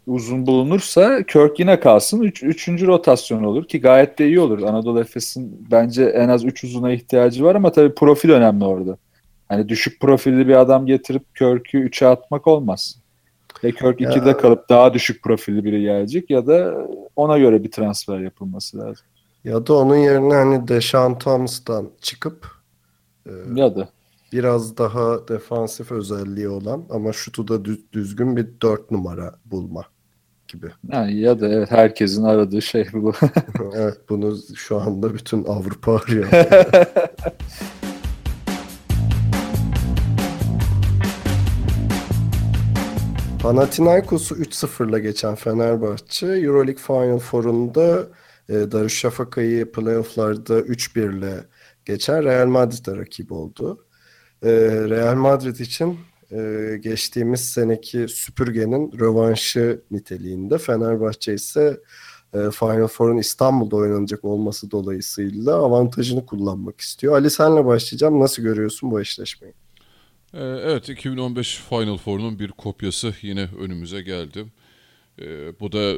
Speaker 3: uzun bulunursa Kirk yine kalsın. Üç, üçüncü rotasyon olur ki gayet de iyi olur. Anadolu Efes'in bence en az üç uzuna ihtiyacı var ama tabii profil önemli orada. Hani düşük profilli bir adam getirip Kirk'ü 3'e atmak olmaz. Ya Kirk
Speaker 1: Ya-
Speaker 3: 2'de kalıp daha düşük profilli biri gelecek ya da ona göre bir transfer yapılması lazım.
Speaker 1: Ya da onun yerine hani Deshaun Thomas'tan çıkıp e,
Speaker 3: Ya da
Speaker 1: biraz daha defansif özelliği olan ama şutu da dü- düzgün bir 4 numara bulma gibi.
Speaker 3: yani ya da evet herkesin aradığı şey bu.
Speaker 1: Evet bunu şu anda bütün Avrupa arıyor. Panathinaikos'u 3-0'la geçen Fenerbahçe Euroleague Final Four'unda e, Darüşşafaka'yı playoff'larda 3-1'le geçen Real Madrid'e rakip oldu. E, Real Madrid için e, geçtiğimiz seneki süpürgenin rövanşı niteliğinde Fenerbahçe ise e, Final Four'un İstanbul'da oynanacak olması dolayısıyla avantajını kullanmak istiyor. Ali senle başlayacağım. Nasıl görüyorsun bu eşleşmeyi?
Speaker 2: Ee, evet 2015 Final Four'un bir kopyası yine önümüze geldi. Ee, bu da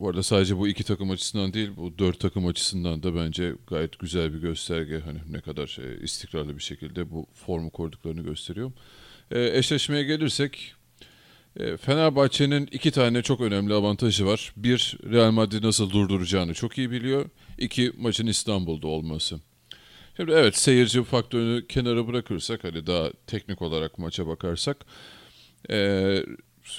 Speaker 2: bu arada sadece bu iki takım açısından değil bu dört takım açısından da bence gayet güzel bir gösterge. Hani ne kadar e, istikrarlı bir şekilde bu formu koruduklarını gösteriyor. Ee, eşleşmeye gelirsek e, Fenerbahçe'nin iki tane çok önemli avantajı var. Bir, Real Madrid nasıl durduracağını çok iyi biliyor. İki, maçın İstanbul'da olması. Şimdi evet seyirci faktörünü kenara bırakırsak hani daha teknik olarak maça bakarsak e,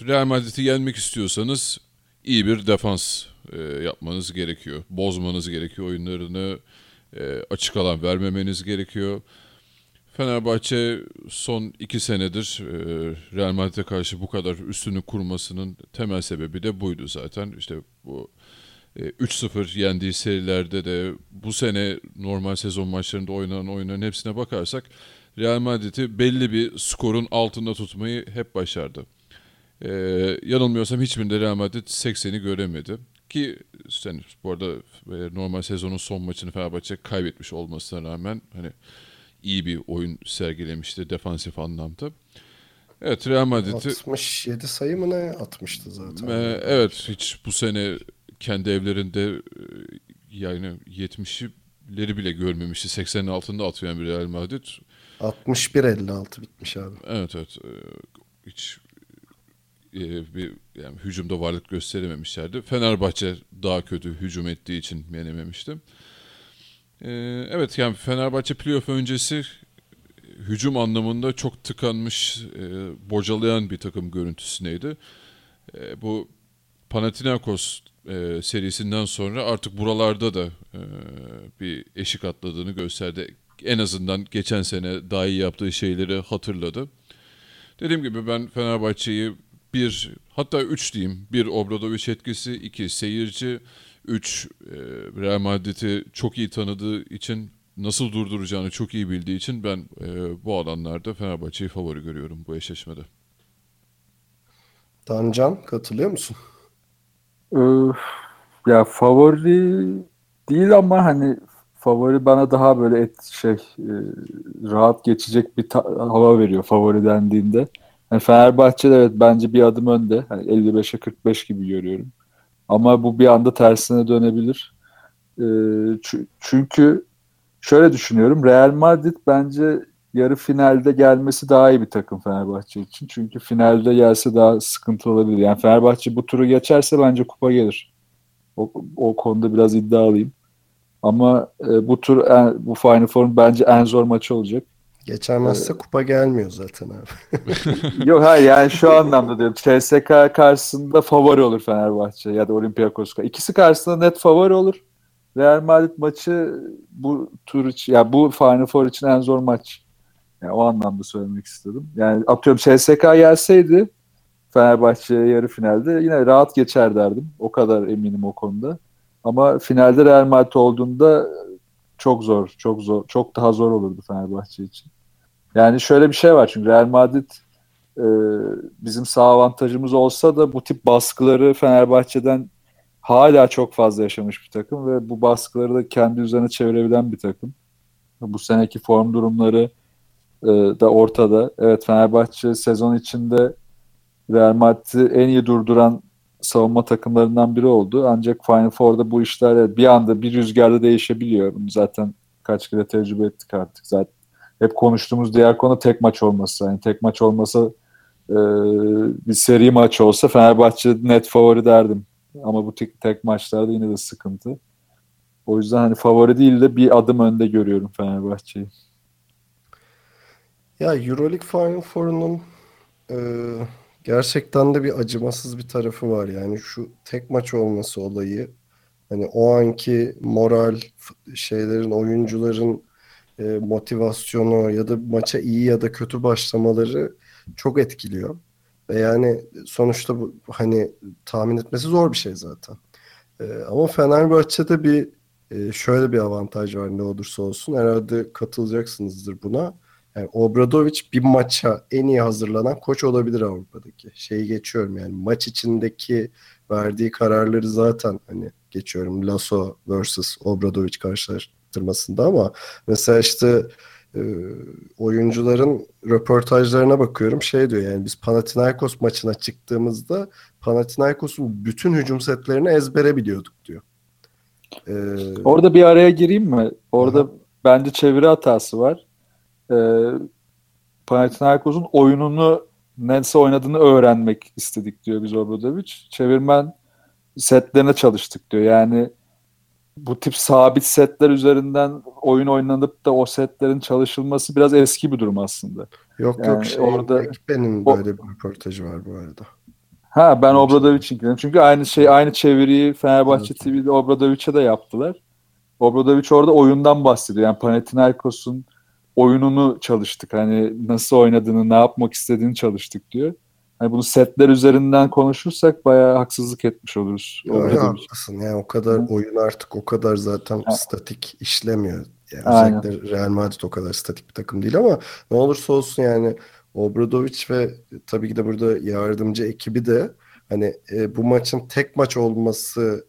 Speaker 2: Real Madrid'i yenmek istiyorsanız iyi bir defans e, yapmanız gerekiyor. Bozmanız gerekiyor oyunlarını e, açık alan vermemeniz gerekiyor. Fenerbahçe son iki senedir e, Real Madrid'e karşı bu kadar üstünü kurmasının temel sebebi de buydu zaten. İşte bu 3-0 yendiği serilerde de bu sene normal sezon maçlarında oynanan oyunların hepsine bakarsak Real Madrid'i belli bir skorun altında tutmayı hep başardı. E, yanılmıyorsam hiçbirinde Real Madrid 80'i göremedi. Ki sen bu arada e, normal sezonun son maçını Fenerbahçe kaybetmiş olmasına rağmen hani iyi bir oyun sergilemişti defansif anlamda. Evet Real Madrid'i
Speaker 1: 67 sayı mı ne atmıştı zaten.
Speaker 2: e, evet hiç bu sene kendi evlerinde e, yani 70'leri bile görmemişti. 80'in altında atıyor bir Real Madrid.
Speaker 1: 61-56 bitmiş abi.
Speaker 2: Evet evet e, hiç e, bir yani hücumda varlık gösterememişlerdi. Fenerbahçe daha kötü hücum ettiği için yenememişti. E, evet yani Fenerbahçe playoff öncesi hücum anlamında çok tıkanmış, e, bocalayan bir takım görüntüsündeydi. E, bu Panathinaikos e, serisinden sonra artık buralarda da e, bir eşik atladığını gösterdi. En azından geçen sene daha iyi yaptığı şeyleri hatırladı. Dediğim gibi ben Fenerbahçe'yi bir hatta üç diyeyim. Bir Obradoviç etkisi, iki seyirci, üç e, Real Madrid'i çok iyi tanıdığı için nasıl durduracağını çok iyi bildiği için ben e, bu alanlarda Fenerbahçe'yi favori görüyorum bu eşleşmede.
Speaker 1: Tancan katılıyor musun?
Speaker 3: Ee, ya favori değil ama hani favori bana daha böyle et şey e, rahat geçecek bir ta- hava veriyor favori dendiğinde. Yani Fenerbahçe'de evet bence bir adım önde. Hani 55'e 45 gibi görüyorum. Ama bu bir anda tersine dönebilir. Çü- çünkü şöyle düşünüyorum. Real Madrid bence yarı finalde gelmesi daha iyi bir takım Fenerbahçe için. Çünkü finalde gelse daha sıkıntı olabilir. Yani Fenerbahçe bu turu geçerse bence kupa gelir. O, o konuda biraz iddialıyım. Ama e, bu tur en, bu Final Four'un bence en zor maçı olacak.
Speaker 1: Geçemezse kupa gelmiyor zaten abi.
Speaker 3: Yok hayır yani şu anlamda diyorum. CSK karşısında favori olur Fenerbahçe ya da Olympiakos. İkisi karşısında net favori olur. Real Madrid maçı bu tur için ya bu Final Four için en zor maç. Yani o anlamda söylemek istedim. Yani atıyorum CSK gelseydi Fenerbahçe yarı finalde yine rahat geçer derdim. O kadar eminim o konuda. Ama finalde Real Madrid olduğunda çok zor, çok zor, çok daha zor olurdu Fenerbahçe için. Yani şöyle bir şey var çünkü Real Madrid e, bizim sağ avantajımız olsa da bu tip baskıları Fenerbahçe'den hala çok fazla yaşamış bir takım ve bu baskıları da kendi üzerine çevirebilen bir takım. Bu seneki form durumları e, da ortada. Evet Fenerbahçe sezon içinde Real Madrid'i en iyi durduran savunma takımlarından biri oldu. Ancak Final Four'da bu işler bir anda bir rüzgarda değişebiliyor. Bunu zaten kaç kere tecrübe ettik artık. Zaten hep konuştuğumuz diğer konu tek maç olması. Yani tek maç olmasa e, bir seri maç olsa Fenerbahçe net favori derdim. Ama bu tek, tek maçlarda yine de sıkıntı. O yüzden hani favori değil de bir adım önde görüyorum Fenerbahçe'yi.
Speaker 1: Ya Euroleague Final Four'un e, gerçekten de bir acımasız bir tarafı var. Yani şu tek maç olması olayı hani o anki moral şeylerin oyuncuların e, motivasyonu ya da maça iyi ya da kötü başlamaları çok etkiliyor. Ve yani sonuçta bu hani tahmin etmesi zor bir şey zaten. E, ama Fenerbahçe'de bir e, şöyle bir avantaj var ne olursa olsun. Herhalde katılacaksınızdır buna. Yani Obradoviç bir maça en iyi hazırlanan koç olabilir Avrupa'daki. Şeyi geçiyorum yani maç içindeki verdiği kararları zaten hani geçiyorum Lasso versus Obradoviç karşılaştırmasında ama mesela işte e, oyuncuların röportajlarına bakıyorum şey diyor yani biz Panathinaikos maçına çıktığımızda Panathinaikos'un bütün hücum setlerini ezbere biliyorduk diyor.
Speaker 3: Ee, Orada bir araya gireyim mi? Orada aha. bence çeviri hatası var e, Panathinaikos'un oyununu nasıl oynadığını öğrenmek istedik diyor biz Obradovic. Çevirmen setlerine çalıştık diyor. Yani bu tip sabit setler üzerinden oyun oynanıp da o setlerin çalışılması biraz eski bir durum aslında.
Speaker 1: Yok
Speaker 3: Yani
Speaker 1: yok şey,
Speaker 3: orada- o-
Speaker 1: böyle bir röportajı var bu arada.
Speaker 3: Ha ben Obradovic'in dedim. Çünkü aynı şey aynı çeviriyi Fenerbahçe TV'de Obradovic'e de yaptılar. Obradovic orada oyundan bahsediyor. Yani Panathinaikos'un oyununu çalıştık. Hani nasıl oynadığını, ne yapmak istediğini çalıştık diyor. Hani bunu setler üzerinden konuşursak bayağı haksızlık etmiş oluruz. Obradovic.
Speaker 1: haklısın. Yani o kadar
Speaker 3: Hı.
Speaker 1: oyun artık o kadar zaten
Speaker 3: Ha.
Speaker 1: statik işlemiyor. Yani
Speaker 3: Aynen.
Speaker 1: özellikle Real Madrid o kadar statik bir takım değil ama ne olursa olsun yani Obradovic ve tabii ki de burada yardımcı ekibi de hani e, bu maçın tek maç olması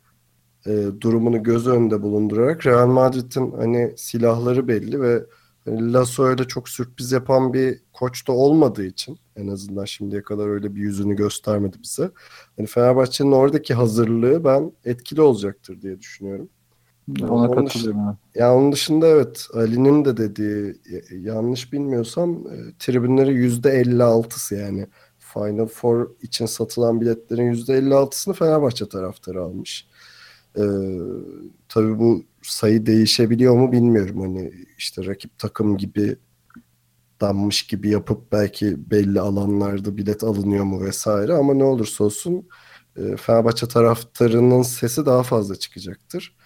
Speaker 1: e, durumunu göz önünde bulundurarak Real Madrid'in hani silahları belli ve Lasso öyle çok sürpriz yapan bir koç da olmadığı için en azından şimdiye kadar öyle bir yüzünü göstermedi bize. Hani Fenerbahçe'nin oradaki hazırlığı ben etkili olacaktır diye düşünüyorum.
Speaker 3: Ona
Speaker 1: Onun
Speaker 3: katılıyorum. evet.
Speaker 1: Ya onun dışında evet Ali'nin de dediği yanlış bilmiyorsam e, tribünleri %56'sı yani Final Four için satılan biletlerin %56'sını Fenerbahçe taraftarı almış. Ee, tabii bu sayı değişebiliyor mu bilmiyorum. Hani işte rakip takım gibi danmış gibi yapıp belki belli alanlarda bilet alınıyor mu vesaire ama ne olursa olsun e, Fenerbahçe taraftarının sesi daha fazla çıkacaktır.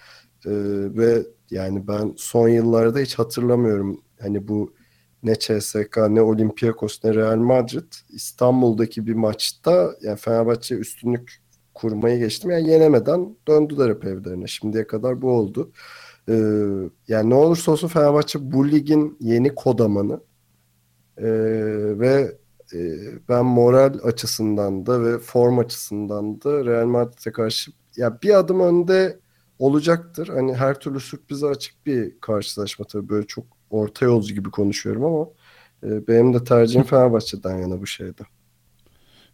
Speaker 1: Ee, ve yani ben son yıllarda hiç hatırlamıyorum hani bu ne CSK ne Olympiakos ne Real Madrid İstanbul'daki bir maçta yani Fenerbahçe üstünlük kurmayı geçtim yani yenemeden döndüler hep evlerine. Şimdiye kadar bu oldu. Ee, yani ne olursa olsun Fenerbahçe bu ligin yeni kodamanı Ee, ve e, ben moral açısından da ve form açısından da Real Madrid'e karşı ya bir adım önde olacaktır. Hani her türlü sürprize açık bir karşılaşma tabii böyle çok orta yolcu gibi konuşuyorum ama e, benim de tercihim Fenerbahçe'den yana bu şeyde.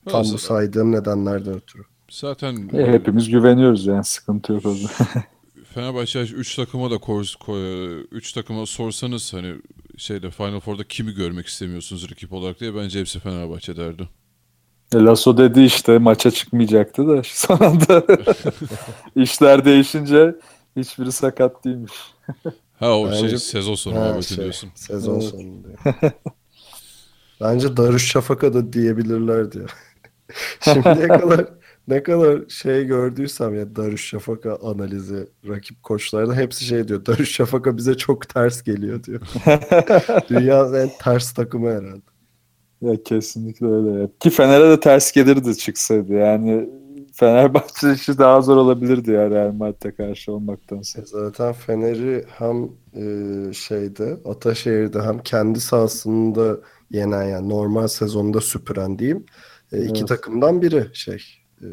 Speaker 1: Tam bu saydığım nedenlerden ötürü.
Speaker 2: Zaten
Speaker 3: E, hepimiz güveniyoruz yani sıkıntı yok orada.
Speaker 2: Fenerbahçe 3 takıma da 3 takıma sorsanız hani şeyde Final Four'da kimi görmek istemiyorsunuz rakip olarak diye bence hepsi Fenerbahçe derdi.
Speaker 3: E, Lasso dedi işte maça çıkmayacaktı da son anda işler değişince hiçbiri sakat değilmiş.
Speaker 2: Ha o
Speaker 1: Bence-
Speaker 2: şey sezon sonu
Speaker 1: Ha,
Speaker 2: muhabbeti
Speaker 1: şey,
Speaker 2: diyorsun.
Speaker 1: Sezon
Speaker 3: Evet.
Speaker 1: sonunda. Bence Darüşşafaka da diyebilirlerdi ya. Şimdiye kadar ne kadar şey gördüysem ya Darüşşafaka analizi rakip koçlarda hepsi şey diyor. Darüşşafaka bize çok ters geliyor diyor. Dünyanın en ters takımı herhalde.
Speaker 3: Ya kesinlikle öyle. Ki Fener'e de ters gelirdi çıksaydı. Yani Fenerbahçe işi daha zor olabilirdi ya Real Madrid'e karşı olmaktansa.
Speaker 1: E Zaten Fener'i hem e, şeyde Ataşehir'de hem kendi sahasında yenen yani normal sezonda süpüren diyeyim. E, iki
Speaker 3: Evet.
Speaker 1: takımdan biri şey e,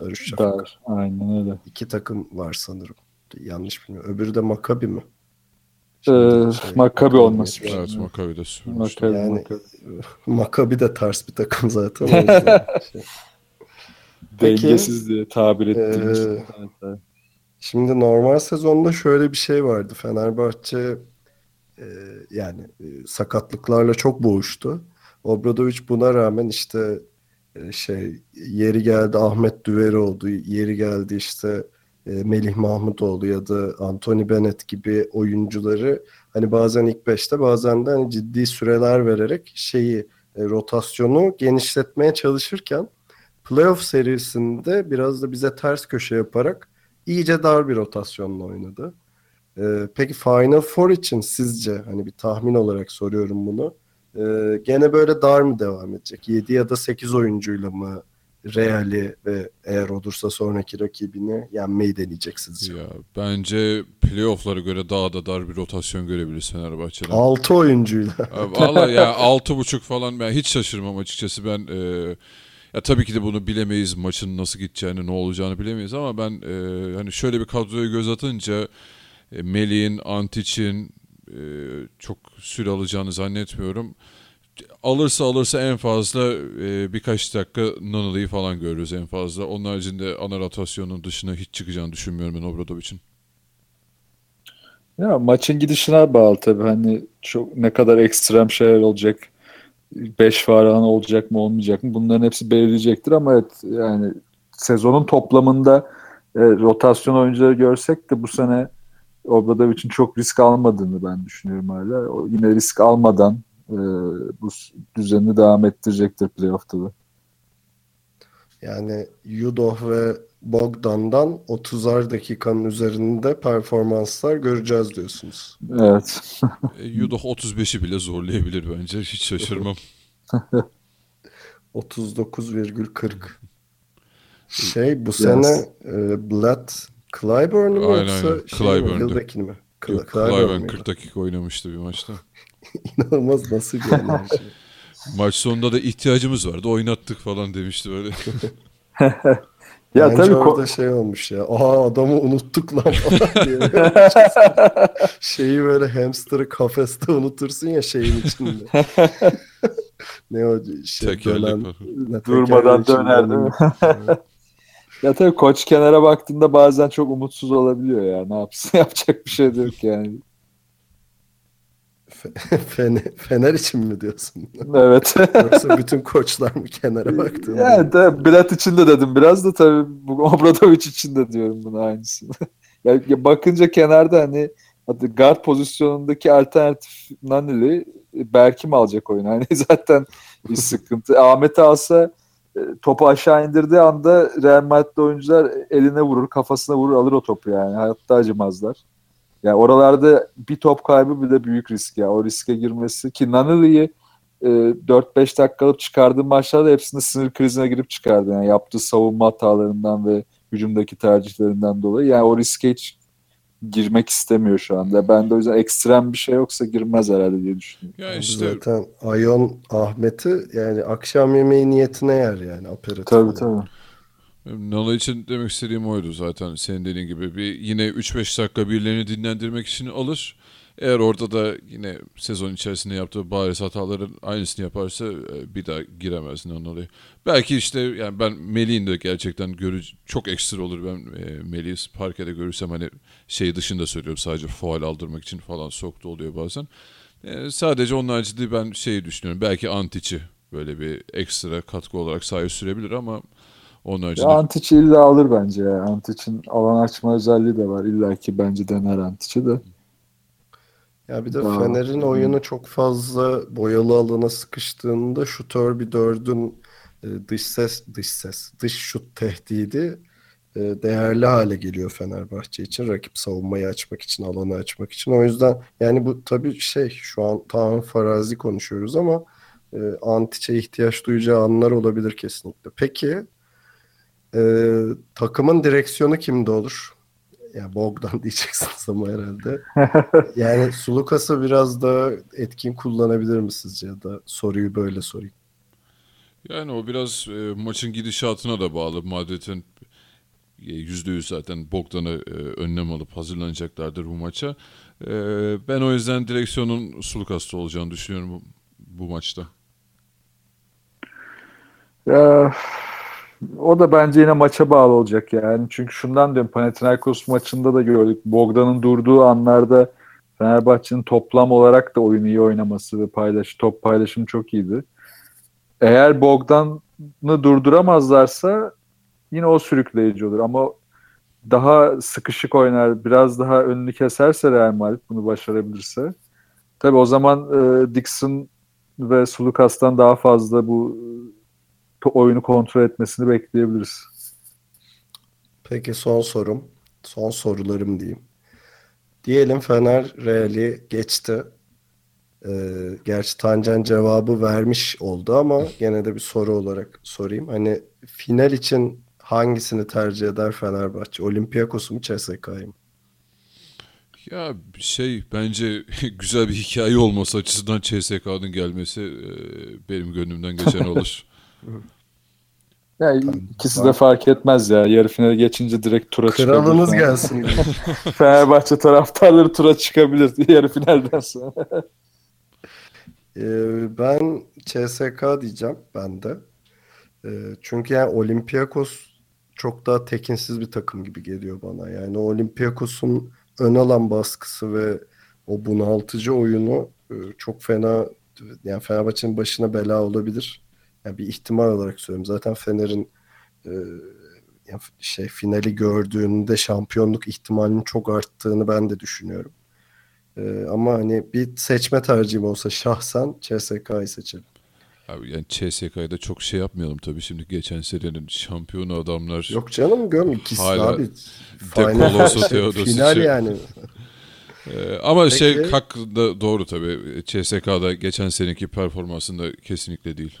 Speaker 1: Darüşşafaka.
Speaker 3: Dar. Aynen öyle.
Speaker 1: İki takım var sanırım. Yanlış bilmiyorum. Öbürü de Maccabi mi?
Speaker 3: Ee,
Speaker 1: şey,
Speaker 3: Maccabi olması
Speaker 1: geçmiş.
Speaker 2: Evet Maccabi'de süpürmüştü.
Speaker 3: Maccabi,
Speaker 1: Yani-
Speaker 3: Maccabi.
Speaker 1: Maccabi de ters bir takım zaten. şey. Peki,
Speaker 3: Dengesiz diye tabir ettiğimiz.
Speaker 1: Ee,
Speaker 3: Evet, evet.
Speaker 1: Şimdi normal sezonda şöyle bir şey vardı. Fenerbahçe e, yani e, sakatlıklarla çok boğuştu. Obradovic buna rağmen işte e, şey yeri geldi Ahmet Düveri oldu. Yeri geldi işte e, Melih Mahmutoğlu ya da Anthony Bennett gibi oyuncuları hani bazen ilk beşte bazen de hani ciddi süreler vererek şeyi e, rotasyonu genişletmeye çalışırken playoff serisinde biraz da bize ters köşe yaparak iyice dar bir rotasyonla oynadı. Ee, peki Final Four için sizce hani bir tahmin olarak soruyorum bunu. Ee, gene böyle dar mı devam edecek? 7 ya da 8 oyuncuyla mı Real'i ve eğer olursa sonraki rakibini yenmeyi deneyecek sizce?
Speaker 2: Ya bence playoff'lara göre daha da dar bir rotasyon görebiliriz Fenerbahçe'den.
Speaker 1: 6 oyuncuyla.
Speaker 2: Valla ya altı buçuk falan ben hiç şaşırmam açıkçası ben e, ya tabii ki de bunu bilemeyiz maçın nasıl gideceğini ne olacağını bilemeyiz ama ben e, hani şöyle bir kadroya göz atınca e, Melih'in, Antic'in e, çok süre alacağını zannetmiyorum. Alırsa alırsa en fazla e, birkaç dakika Nanılı'yı falan görürüz en fazla. Onun haricinde ana rotasyonun dışına hiç çıkacağını düşünmüyorum ben Obradovic'in.
Speaker 3: Ya maçın gidişine bağlı tabii. Hani çok ne kadar ekstrem şeyler olacak. 5 falan olacak mı olmayacak mı? Bunların hepsi belirleyecektir ama evet yani sezonun toplamında e, rotasyon oyuncuları görsek de bu sene Obradovic'in çok risk almadığını ben düşünüyorum hala. O yine risk almadan e, bu düzenini devam ettirecektir playoff'ta da.
Speaker 1: Yani Yudoh ve Bogdan'dan 30'ar dakikanın üzerinde performanslar göreceğiz diyorsunuz.
Speaker 3: Evet.
Speaker 2: E, Yudoh 35'i bile zorlayabilir bence. Hiç şaşırmam.
Speaker 1: 39,40. Şey bu sene e, Blad Clyburn mu
Speaker 2: Aynen,
Speaker 1: yoksa
Speaker 2: aynen.
Speaker 1: şey mi? Hillbeck'in mi? Cl-
Speaker 2: Yok,
Speaker 1: Clyburn
Speaker 2: Cliven
Speaker 1: mıydı?
Speaker 2: 40 dakika oynamıştı bir maçta.
Speaker 1: İnanılmaz nasıl bir enerji.
Speaker 2: Maç sonunda da ihtiyacımız vardı. Oynattık falan demişti böyle.
Speaker 3: Ya
Speaker 1: Bence
Speaker 3: tabii ko-
Speaker 1: orada şey olmuş ya. Aa adamı unuttuk lan falan diye. Şeyi böyle hamster'ı kafeste unutursun ya şeyin içinde. ne o şey
Speaker 2: Tekerlek
Speaker 1: dönen- ne,
Speaker 3: Durmadan döner, değil mi? Ya tabii koç kenara baktığında bazen çok umutsuz olabiliyor ya. Ne yapsın yapacak bir şey yok yani.
Speaker 1: Fener, Fener için mi diyorsun?
Speaker 3: Evet.
Speaker 1: Yoksa bütün koçlar mı kenara baktığında?
Speaker 3: yani de Brad için de dedim biraz da tabii bu Obradovic için de diyorum bunu aynısını. ya, ya bakınca kenarda hani guard pozisyonundaki alternatif Nanili Berk'i mi alacak oyunu? Hani zaten bir sıkıntı. Ahmet'i alsa e, topu aşağı indirdiği anda Real Madrid oyuncular eline vurur, kafasına vurur, alır o topu yani. Hayatta acımazlar. Yani oralarda bir top kaybı bile büyük risk ya. O riske girmesi ki Nanili'yi e, 4-5 dakikalık çıkardığı maçlarda hepsinde sinir krizine girip çıkardı. Yani yaptığı savunma hatalarından ve hücumdaki tercihlerinden dolayı. Yani o riske hiç girmek istemiyor şu anda. Ben de o yüzden ekstrem bir şey yoksa girmez herhalde diye düşünüyorum.
Speaker 2: Ya işte
Speaker 1: Zaten Ayon Ahmet'i yani akşam yemeği niyetine yer yani aperatif.
Speaker 3: Tabii tabii.
Speaker 2: Nala için demek istediğim oydu zaten senin dediğin gibi. Bir yine 3-5 dakika birilerini dinlendirmek için alır. Eğer orada da yine sezon içerisinde yaptığı bariz hataların aynısını yaparsa e, bir daha giremez Nanalı'ya. Belki işte yani ben Melih'in de gerçekten görü çok ekstra olur ben e, Melih'i parkede görürsem hani şey dışında söylüyorum sadece faal aldırmak için falan soktu oluyor bazen. E, sadece onun haricinde ben şeyi düşünüyorum. Belki Antic'i böyle bir ekstra katkı olarak sahaya sürebilir ama onun
Speaker 3: Ya
Speaker 2: haricinde
Speaker 3: Antic illa alır bence ya. Antic'in alan açma özelliği de var. İlla ki bence dener Antic'i de.
Speaker 1: Ya bir de
Speaker 3: Aa,
Speaker 1: Fener'in oyunu çok fazla boyalı alana sıkıştığında şutör bir dördün e, dış ses dış ses dış şut tehdidi e, değerli hale geliyor Fenerbahçe için rakip savunmayı açmak için alanı açmak için o yüzden yani bu tabii şey şu an tamamen farazi konuşuyoruz ama e, Antic'e ihtiyaç duyacağı anlar olabilir kesinlikle. Peki e, takımın direksiyonu kimde olur? Ya Bogdan diyeceksiniz ama herhalde. Yani Sulukas'ı biraz daha etkin kullanabilir mi sizce ya da soruyu böyle sorayım.
Speaker 2: Yani o biraz e, maçın gidişatına da bağlı. Madrid'in e, %100 zaten Bogdan'ı e, önlem alıp hazırlanacaklardır bu maça. E, ben o yüzden direksiyonun Sulukas'ta olacağını düşünüyorum bu, bu maçta.
Speaker 3: Ya, o da bence yine maça bağlı olacak yani. Çünkü şundan diyorum Panathinaikos maçında da gördük. Bogdan'ın durduğu anlarda Fenerbahçe'nin toplam olarak da oyunu iyi oynaması ve paylaş, top paylaşımı çok iyiydi. Eğer Bogdan'ı durduramazlarsa yine o sürükleyici olur ama daha sıkışık oynar, biraz daha önünü keserse Real Madrid bunu başarabilirse tabii o zaman e, Dixon ve Sulukas'tan daha fazla bu oyunu kontrol etmesini bekleyebiliriz.
Speaker 1: Peki son sorum. Son sorularım diyeyim. Diyelim Fener Real'i geçti. Ee, gerçi Tancan cevabı vermiş oldu ama gene de bir soru olarak sorayım. Hani final için hangisini tercih eder Fenerbahçe? Olympiakos'u mu CSK'yı mı?
Speaker 2: Ya şey bence güzel bir hikaye olması açısından CSK'nın gelmesi e, benim gönlümden geçen olur.
Speaker 3: Yani ikisi de fark etmez ya. Yarı finale geçince direkt tura çıkabilir.
Speaker 1: Kralınız gelsin.
Speaker 3: Fenerbahçe taraftarları tura çıkabilir yarı finalden sonra.
Speaker 1: Ee, ben CSK diyeceğim ben de. Ee, çünkü yani Olympiakos çok daha tekinsiz bir takım gibi geliyor bana. Yani Olympiakos'un ön alan baskısı ve o bunaltıcı oyunu e, çok fena yani Fenerbahçe'nin başına bela olabilir. Yani bir ihtimal olarak söylüyorum. Zaten Fener'in e, şey finali gördüğünde şampiyonluk ihtimalinin çok arttığını ben de düşünüyorum. Ee, ama hani bir seçme tercihim olsa şahsen CSK'yı seçerim.
Speaker 2: Abi yani CSK'ya da çok şey yapmayalım tabii şimdi geçen senenin şampiyonu adamlar.
Speaker 1: Yok canım göm ikisi
Speaker 2: Hala
Speaker 1: abi.
Speaker 2: De
Speaker 1: Final,
Speaker 2: Colosso, Theodosic'i-
Speaker 1: final yani.
Speaker 2: Ee, ama
Speaker 1: Peki.
Speaker 2: şey hakkında doğru tabii. CSK'da geçen seneki performansında kesinlikle değil.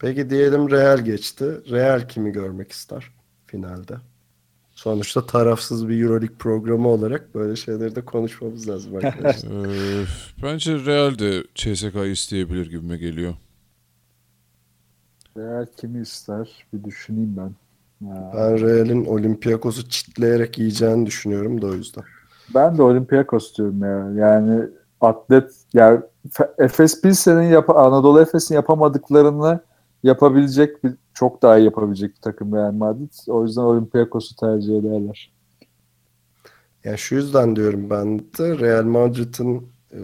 Speaker 1: Peki diyelim Real geçti. Real kimi görmek ister finalde? Sonuçta tarafsız bir Euroleague programı olarak böyle şeyleri de konuşmamız lazım arkadaşlar.
Speaker 2: Ee, bence Real de CSK'yı isteyebilir gibime geliyor.
Speaker 3: Real kimi ister? Bir düşüneyim ben. Ha.
Speaker 1: ben Real'in Olympiakos'u çitleyerek yiyeceğini düşünüyorum da o yüzden.
Speaker 3: Ben de Olympiakos diyorum ya. Yani atlet yani Efes Pilsen'in yap Anadolu Efes'in yapamadıklarını yapabilecek bir çok daha iyi yapabilecek bir takım Real Madrid. O yüzden Olympiakos'u tercih ederler.
Speaker 1: Yani şu yüzden diyorum ben de Real Madrid'in e,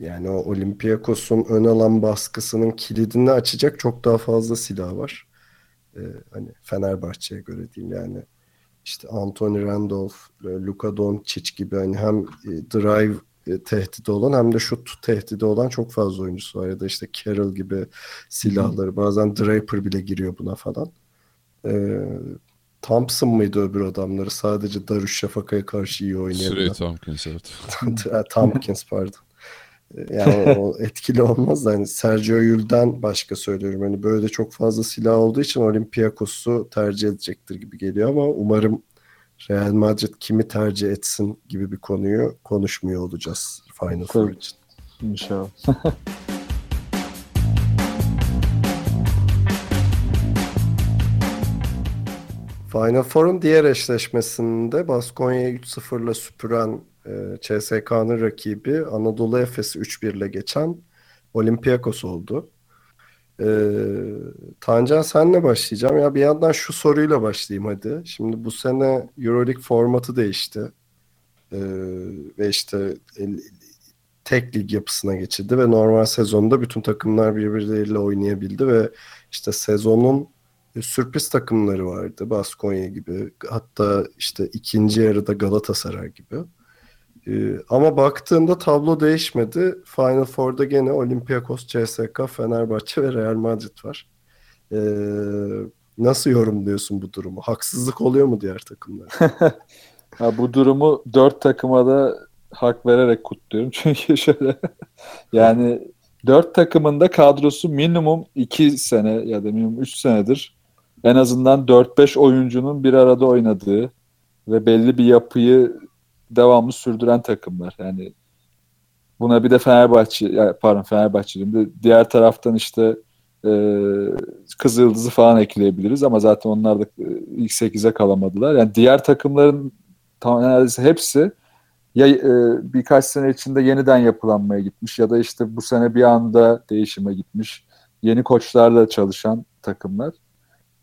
Speaker 1: yani o Olympiakos'un ön alan baskısının kilidini açacak çok daha fazla silah var. E, hani Fenerbahçe'ye göre diyeyim yani işte Anthony Randolph, e, Luka Doncic gibi hani hem drive e, tehdidi olan hem de şut tehdidi olan çok fazla oyuncusu var ya da işte Carroll gibi silahları bazen Draper bile giriyor buna falan. E, Thompson mıydı öbür adamları? Sadece Darüşşafaka'ya karşı iyi oynayabilen.
Speaker 2: Süre Tompkins evet.
Speaker 1: Tompkins pardon. Yani o etkili olmaz da hani Sergio Yul'den başka söylüyorum. Hani böyle de çok fazla silah olduğu için Olympiakos'u tercih edecektir gibi geliyor ama umarım Real Madrid kimi tercih etsin gibi bir konuyu konuşmuyor olacağız Final Four için.
Speaker 3: İnşallah.
Speaker 1: Final Four'un diğer eşleşmesinde Baskonya'yı 3-0'la süpüren e, CSK'nın rakibi Anadolu Efes'i 3-1 ile geçen Olympiakos oldu. E, Tancan senle başlayacağım. Ya bir yandan şu soruyla başlayayım hadi. Şimdi bu sene Euroleague formatı değişti. E, ve işte tek lig yapısına geçildi ve normal sezonda bütün takımlar birbirleriyle oynayabildi ve işte sezonun e, sürpriz takımları vardı. Baskonya gibi. Hatta işte ikinci yarıda Galatasaray gibi. Ee, ama baktığında tablo değişmedi. Final Four'da gene Olympiakos, CSKA, Fenerbahçe ve Real Madrid var. Ee, nasıl yorumluyorsun bu durumu? Haksızlık oluyor mu diğer takımlara?
Speaker 3: Ha, bu durumu dört takıma da hak vererek kutluyorum. Çünkü şöyle yani dört takımın da kadrosu minimum iki sene ya da minimum üç senedir en azından 4-5 oyuncunun bir arada oynadığı ve belli bir yapıyı devamlı sürdüren takımlar. Yani buna bir de Fenerbahçe, pardon Fenerbahçe diyeyim de diğer taraftan işte e, Kızıldız'ı falan ekleyebiliriz ama zaten onlar da e, ilk 8'e kalamadılar. Yani diğer takımların tam neredeyse hepsi ya e, birkaç sene içinde yeniden yapılanmaya gitmiş ya da işte bu sene bir anda değişime gitmiş. Yeni koçlarla çalışan takımlar.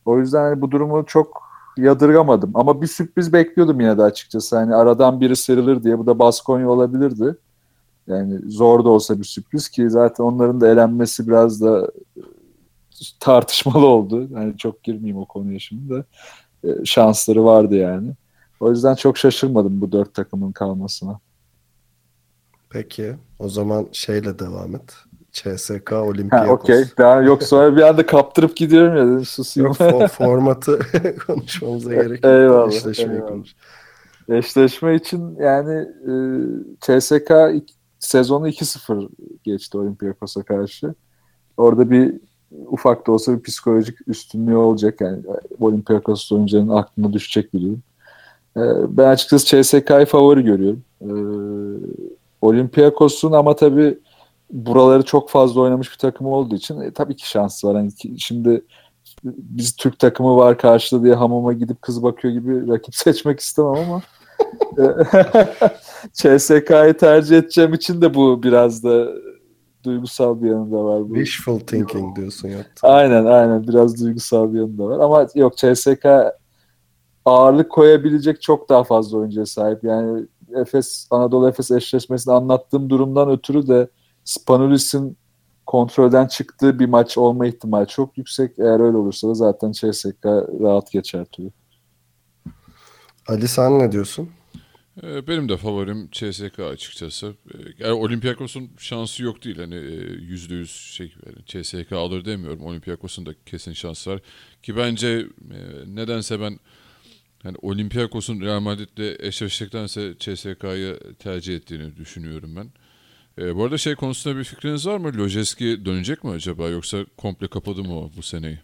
Speaker 3: O yüzden hani bu durumu çok yadırgamadım. Ama bir sürpriz bekliyordum yine de açıkçası. Hani aradan biri sıyrılır diye. Bu da Baskonya olabilirdi. Yani zor da olsa bir sürpriz ki zaten onların da elenmesi biraz da tartışmalı oldu. Yani çok girmeyeyim o konuya şimdi de. E, şansları vardı yani. O yüzden çok şaşırmadım bu dört takımın kalmasına.
Speaker 1: Peki. O zaman şeyle devam et. CSK
Speaker 3: Ha,
Speaker 1: Olympiakos.
Speaker 3: okey. Daha yok sonra bir anda kaptırıp gidiyorum ya. dedim, Susayım.
Speaker 1: Yok fo- formatı konuşmamıza gerek yok.
Speaker 3: Eyvallah,
Speaker 1: Eşleşmeyi
Speaker 3: eyvallah.
Speaker 1: konuş.
Speaker 3: Eşleşme için yani e, CSK sezonu 2-0 geçti Olympiakos'a karşı. Orada bir ufak da olsa bir psikolojik üstünlüğü olacak. Yani Olympiakos oyuncuların aklına düşecek bir durum. E, ben açıkçası CSK'yı favori görüyorum. E, Olympiakos'un ama tabii buraları çok fazla oynamış bir takım olduğu için e, tabii ki şansı var. Yani şimdi biz Türk takımı var karşıda diye hamama gidip kız bakıyor gibi rakip seçmek istemem ama CSK'yı tercih edeceğim için de bu biraz da duygusal bir yanı da var. Bu.
Speaker 1: Wishful thinking diyorsun ya.
Speaker 3: Aynen aynen biraz duygusal bir yanı da var ama yok CSK ağırlık koyabilecek çok daha fazla oyuncuya sahip. Yani Efes Anadolu Efes eşleşmesini anlattığım durumdan ötürü de Spanulis'in kontrolden çıktığı bir maç olma ihtimali çok yüksek. Eğer öyle olursa da zaten CSK rahat geçer turu.
Speaker 1: Ali sen ne diyorsun?
Speaker 2: Ee, Benim de favorim CSK açıkçası. Ee, Yani Olympiakos'un şansı yok değil. Hani e, yüzde yüz şey yani CSK alır demiyorum. Olympiakos'un da kesin şansı var. Ki bence e, nedense ben yani Olympiakos'un Real Madrid'le eşleştiktense CSK'yı tercih ettiğini düşünüyorum ben. Ee, bu arada şey konusunda bir fikriniz var mı? Lojeski dönecek mi acaba yoksa komple kapadı mı o bu seneyi?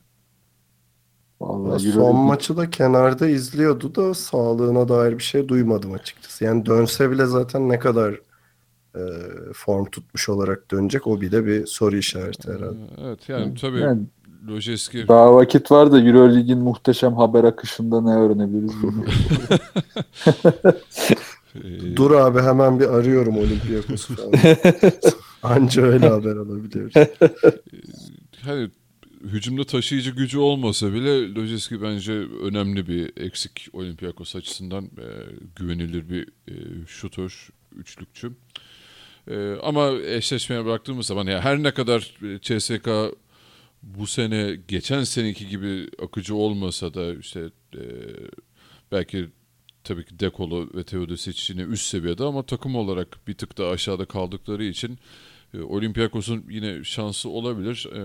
Speaker 3: Vallahi
Speaker 1: Son
Speaker 3: Euro-
Speaker 1: maçı da kenarda izliyordu da sağlığına dair bir şey duymadım açıkçası. Yani dönse bile zaten ne kadar e, form tutmuş olarak dönecek o bile bir soru işareti herhalde.
Speaker 2: Ee, Evet yani tabii
Speaker 3: Yani
Speaker 2: Lojeski
Speaker 3: daha vakit var da Eurolig'in muhteşem haber akışında ne öğrenebiliriz bilmiyorum.
Speaker 2: e,
Speaker 1: Dur abi hemen bir arıyorum Olympiakos'u falan. Anca öyle haber alabiliyoruz.
Speaker 2: hani hücumda taşıyıcı gücü olmasa bile Lojeski bence önemli bir eksik Olympiakos açısından e, güvenilir bir e, şutör, üçlükçü. E, ama eşleşmeye bıraktığımız zaman ya her ne kadar e, CSK bu sene geçen seneki gibi akıcı olmasa da işte e, belki tabii ki Dekolo ve Teodosic yine üst seviyede ama takım olarak bir tık daha aşağıda kaldıkları için e, Olympiakos'un yine şansı olabilir. E,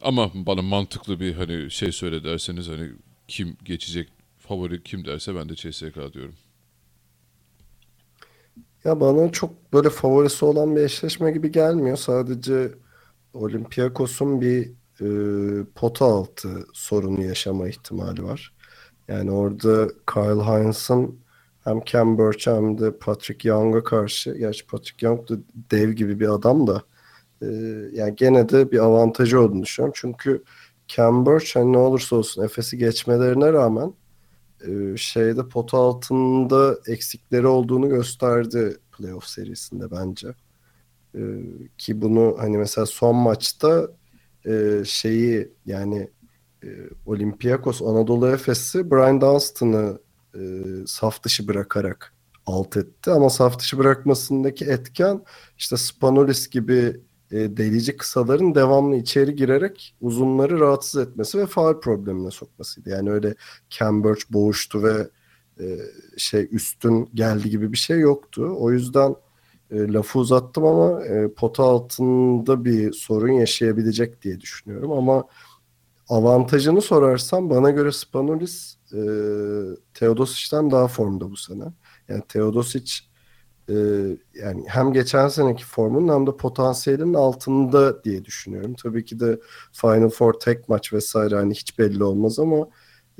Speaker 2: ama bana mantıklı bir hani şey söyle derseniz hani kim geçecek favori kim derse ben de CSK diyorum.
Speaker 1: Ya bana çok böyle favorisi olan bir eşleşme gibi gelmiyor. Sadece Olympiakos'un bir e, pota altı sorunu yaşama ihtimali var. Yani orada Kyle Hines'ın hem Cam Birch hem de Patrick Young'a karşı, gerçi Patrick Young da dev gibi bir adam da e, yani gene de bir avantajı olduğunu düşünüyorum. Çünkü Cam Birch hani ne olursa olsun Efes'i geçmelerine rağmen e, şeyde pota altında eksikleri olduğunu gösterdi playoff serisinde bence. E, ki bunu hani mesela son maçta e, şeyi yani e, Olympiakos Anadolu Efes'i Brian Dunstan'ı e, saf dışı bırakarak alt etti. Ama saf dışı bırakmasındaki etken işte Spanulis gibi e, delici kısaların devamlı içeri girerek uzunları rahatsız etmesi ve faul problemine sokmasıydı. Yani öyle Cambridge boğuştu ve e, şey üstün geldi gibi bir şey yoktu. O yüzden e, lafı uzattım ama e, pota altında bir sorun yaşayabilecek diye düşünüyorum. Ama avantajını sorarsam bana göre Spanulis e, Teodosic'ten daha formda bu sene. Yani Teodosic e, yani hem geçen seneki formunun hem de potansiyelinin altında diye düşünüyorum. Tabii ki de Final Four tek maç vesaire hani hiç belli olmaz ama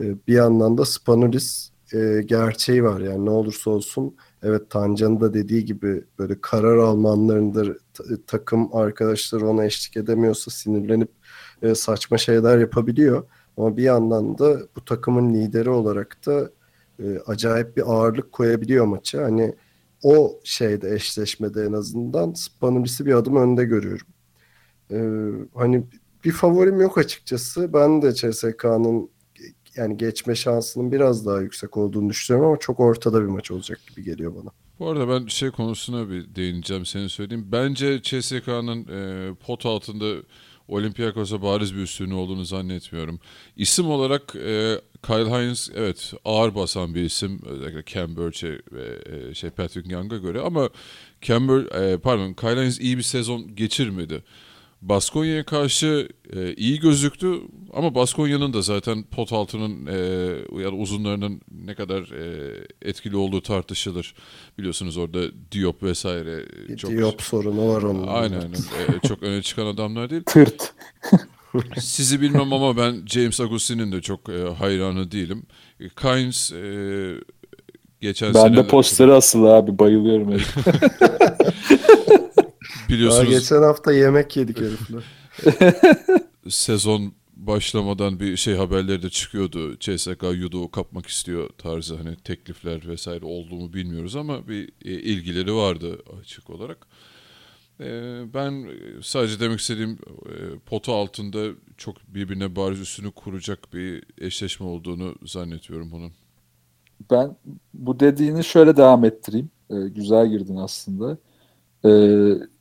Speaker 1: e, bir yandan da Spanulis e, gerçeği var. Yani ne olursa olsun evet Tancan'ın da dediği gibi böyle karar alma anlarında ta- takım arkadaşları ona eşlik edemiyorsa sinirlenip e, saçma şeyler yapabiliyor. Ama bir yandan da bu takımın lideri olarak da e, acayip bir ağırlık koyabiliyor maça. Hani o şeyde eşleşmede en azından Spanulis'i bir adım önde görüyorum. E, hani bir favorim yok açıkçası. Ben de CSK'nın yani geçme şansının biraz daha yüksek olduğunu düşünüyorum ama çok ortada bir maç olacak gibi geliyor bana.
Speaker 2: Bu arada ben şey konusuna bir değineceğim senin söylediğin. Bence CSK'nın e, pot altında Olympiakos'a bariz bir üstünlüğü olduğunu zannetmiyorum. İsim olarak e, Kyle Hines evet ağır basan bir isim özellikle Cam Birch'e ve e, şey Patrick Young'a göre ama Cam e, pardon Kyle Hines iyi bir sezon geçirmedi. Baskonya'ya karşı e, iyi gözüktü ama Baskonya'nın da zaten pot altının e, ya da uzunlarının ne kadar e, etkili olduğu tartışılır. Biliyorsunuz orada Diop vesaire e, çok
Speaker 1: Diop sorunu var onun.
Speaker 2: aynen aynen. E, çok öne çıkan adamlar değil.
Speaker 3: Tırt.
Speaker 2: Sizi bilmem ama ben James Agustin'in de çok e, hayranı değilim. Kynes e, geçen
Speaker 3: Ben de
Speaker 2: sene
Speaker 3: posteri asılı abi bayılıyorum. herif.
Speaker 1: Daha
Speaker 2: biliyorsunuz
Speaker 1: geçen hafta yemek yedik herifle.
Speaker 2: sezon başlamadan bir şey haberleri de çıkıyordu. CSK Yudo kapmak istiyor tarzı hani teklifler vesaire olduğumu bilmiyoruz ama bir e, ilgileri vardı açık olarak. E, ben sadece demek istediğim e, pota altında çok birbirine bariz üstünü kuracak bir eşleşme olduğunu zannetiyorum bunun.
Speaker 3: Ben bu dediğini şöyle devam ettireyim. Güzel girdin aslında.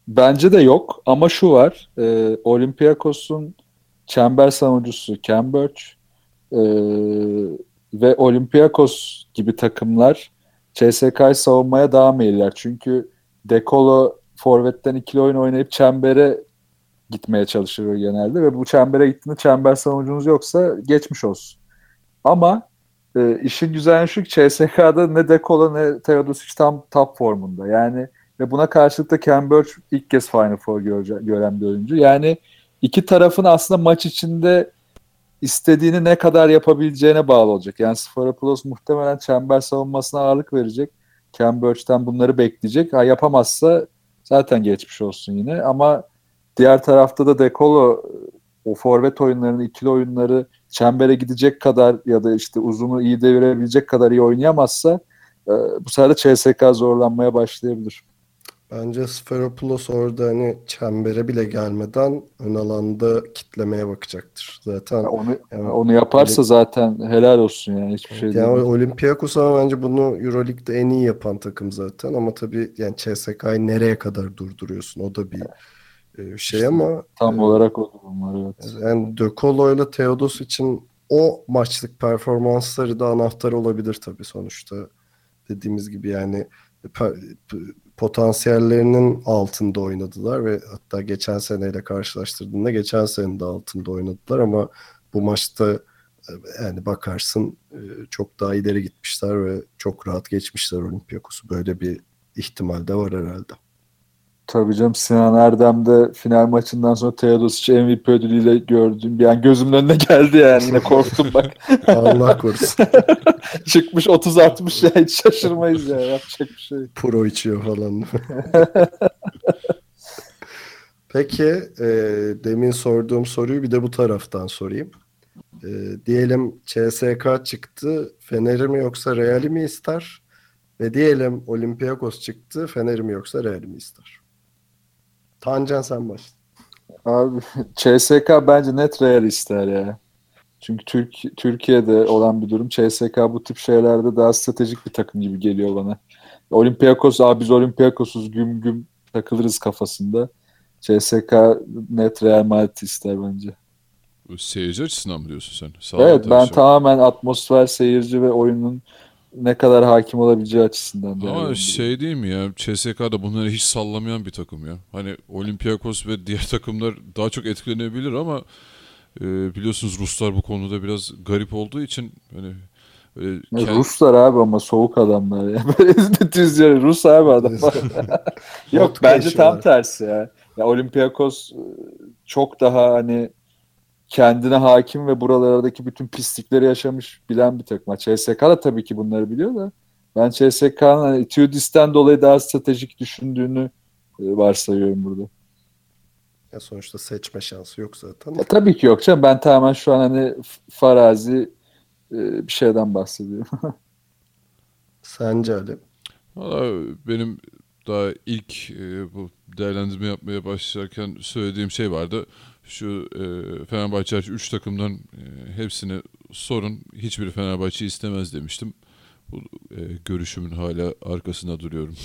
Speaker 3: Bence de yok ama şu var. E, Olympiakos'un çember savunucusu Cambridge e, ve Olympiakos gibi takımlar CSK'yı savunmaya daha meyiller. Çünkü Dekolo forvetten ikili oyun oynayıp çembere gitmeye çalışıyor genelde ve bu çembere gittiğinde çember savunucunuz yoksa geçmiş olsun. Ama e, işin güzel şu ki CSK'da ne Dekolo ne Teodosic tam top formunda. Yani ve buna karşılık da Cambridge ilk kez Final Four göre, gören bir oyuncu. Yani iki tarafın aslında maç içinde istediğini ne kadar yapabileceğine bağlı olacak. Yani Sforopoulos muhtemelen çember savunmasına ağırlık verecek. Cambridge'den bunları bekleyecek. Ha yapamazsa zaten geçmiş olsun yine ama diğer tarafta da Dekolo o forvet oyunlarını, ikili oyunları çembere gidecek kadar ya da işte uzunu iyi devirebilecek kadar iyi oynayamazsa e, bu sefer de CSK zorlanmaya başlayabilir.
Speaker 1: Bence Sferopoulos orada hani çembere bile gelmeden ön alanda kitlemeye bakacaktır. Zaten
Speaker 3: onu yani, onu yaparsa öyle, zaten helal olsun yani hiçbir şey
Speaker 1: yani değil. Olympiakos ama bence bunu EuroLeague'de en iyi yapan takım zaten ama tabii yani CSK'yı nereye kadar durduruyorsun o da bir e, şey işte, ama
Speaker 3: tam e, olarak o durum var evet.
Speaker 1: Yani De Colo ile Teodos için o maçlık performansları da anahtar olabilir tabii sonuçta. Dediğimiz gibi yani potansiyellerinin altında oynadılar ve hatta geçen seneyle karşılaştırdığında geçen sene de altında oynadılar ama bu maçta e, yani bakarsın e, çok daha ileri gitmişler ve çok rahat geçmişler Olympiakos'u. Böyle bir ihtimal de var herhalde.
Speaker 3: Tabii canım Sinan Erdem'de final maçından sonra Teodosic MVP ödülüyle gördüm. Yani gözümün önüne geldi yani. Yine korktum bak.
Speaker 1: Allah korusun.
Speaker 3: Çıkmış 30-60 ya hiç şaşırmayız ya. Yapacak bir şey.
Speaker 1: Pro içiyor falan. Peki e, demin sorduğum soruyu bir de bu taraftan sorayım. E, diyelim CSK çıktı. Fener'i mi yoksa Real'i mi ister? Ve diyelim Olympiakos çıktı. Fener'i mi yoksa Real'i mi ister? Tancan sen başla.
Speaker 3: Abi CSK bence net Real ister ya. Çünkü Türk, Türkiye'de olan bir durum. CSK bu tip şeylerde daha stratejik bir takım gibi geliyor bana. Olympiakos, abi biz Olympiakos'uz güm güm takılırız kafasında. CSK net Real Madrid ister bence.
Speaker 2: Seyirci açısından mı diyorsun sen?
Speaker 3: Sağ evet ben tamamen atmosfer, seyirci ve oyunun ne kadar hakim olabileceği açısından.
Speaker 2: Ama şey değil mi ya CSK'da bunları hiç sallamayan bir takım ya. Hani Olympiakos ve diğer takımlar daha çok etkilenebilir ama e, biliyorsunuz Ruslar bu konuda biraz garip olduğu için hani
Speaker 3: e, kend... Ruslar abi ama soğuk adamlar ya. Böyle düz yani Rus abi adamlar. Yok bence tam tersi ya. ya. Olympiakos e, çok daha hani kendine hakim ve buralardaki bütün pislikleri yaşamış bilen bir takım. CSK da tabii ki bunları biliyor da ben CSK'nın hani Tudis'ten dolayı daha stratejik düşündüğünü e, varsayıyorum burada.
Speaker 1: Ya sonuçta seçme şansı yok zaten.
Speaker 3: Ya tabii ki yok canım. Ben tamamen şu an hani farazi e, bir şeyden bahsediyorum.
Speaker 1: Sence Ali?
Speaker 2: Valla benim daha ilk e, bu değerlendirme yapmaya başlarken söylediğim şey vardı şu e, Fenerbahçe 3 takımdan e, hepsine sorun. Hiçbiri Fenerbahçe istemez demiştim. Bu e, görüşümün hala arkasında duruyorum.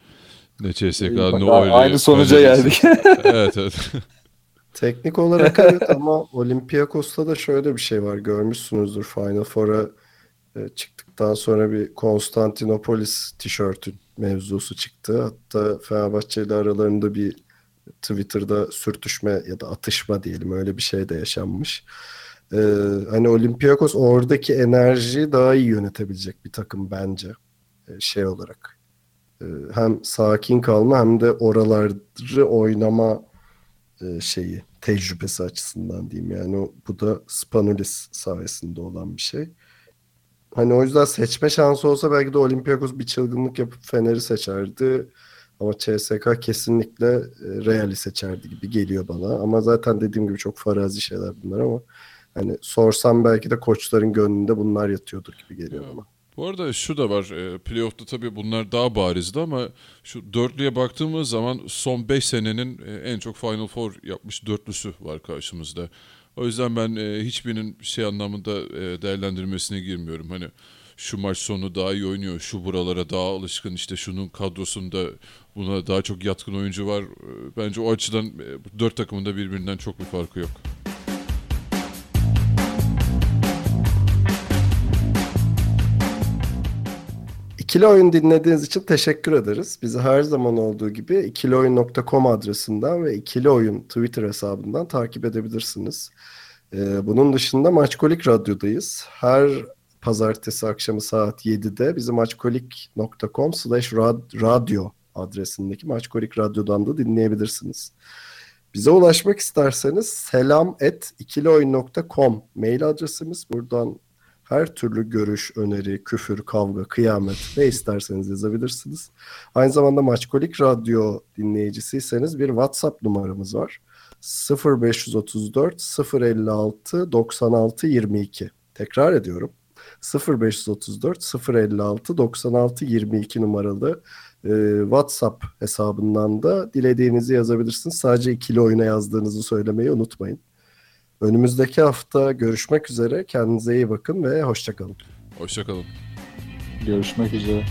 Speaker 2: ne CSK ne
Speaker 3: öyle. Aynı sonuca geldik.
Speaker 2: evet evet.
Speaker 1: Teknik olarak evet ama Olympiakos'ta da şöyle bir şey var. Görmüşsünüzdür Final Four'a e, çıktıktan sonra bir Konstantinopolis tişörtü mevzusu çıktı. Hatta Fenerbahçe ile aralarında bir Twitter'da sürtüşme ya da atışma diyelim öyle bir şey de yaşanmış. Ee, hani Olympiakos oradaki enerjiyi daha iyi yönetebilecek bir takım bence ee, şey olarak. Ee, hem sakin kalma hem de oraları oynama e, şeyi tecrübesi açısından diyeyim yani bu da Spanulis sayesinde olan bir şey. Hani o yüzden seçme şansı olsa belki de Olympiakos bir çılgınlık yapıp Fener'i seçerdi. Ama CSK kesinlikle e, Real'i seçerdi gibi geliyor bana. Ama zaten dediğim gibi çok farazi şeyler bunlar ama hani sorsam belki de koçların gönlünde bunlar yatıyordur gibi geliyor ya. bana.
Speaker 2: Bu arada şu da var. E, playoff'ta tabii bunlar daha barizdi ama şu dörtlüye baktığımız zaman son 5 senenin e, en çok Final Four yapmış dörtlüsü var karşımızda. O yüzden ben hiçbirinin şey anlamında değerlendirmesine girmiyorum. Hani şu maç sonu daha iyi oynuyor, şu buralara daha alışkın, işte şunun kadrosunda buna daha çok yatkın oyuncu var. Ee, Bence o açıdan e, dört takımın da birbirinden çok bir farkı yok.
Speaker 1: İkili Oyun dinlediğiniz için teşekkür ederiz. Bizi her zaman olduğu gibi ikilioyun.com adresinden ve İkili Oyun Twitter hesabından takip edebilirsiniz. Ee, bunun dışında Maçkolik Radyo'dayız. Her pazartesi akşamı saat 7'de bizi maçkolik.com slash radyo adresindeki Maçkolik Radyo'dan da dinleyebilirsiniz. Bize ulaşmak isterseniz selam et ikilioyun.com mail adresimiz. Buradan her türlü görüş, öneri, küfür, kavga, kıyamet ne isterseniz yazabilirsiniz. Aynı zamanda Maçkolik Radyo dinleyicisiyseniz bir WhatsApp numaramız var. 0534 056 96 22. Tekrar ediyorum. 0534 056 96 22 numaralı e, WhatsApp hesabından da dilediğinizi yazabilirsiniz. Sadece ikili oyuna yazdığınızı söylemeyi unutmayın. Önümüzdeki hafta görüşmek üzere. Kendinize iyi bakın ve hoşçakalın.
Speaker 2: Hoşçakalın.
Speaker 3: Görüşmek üzere.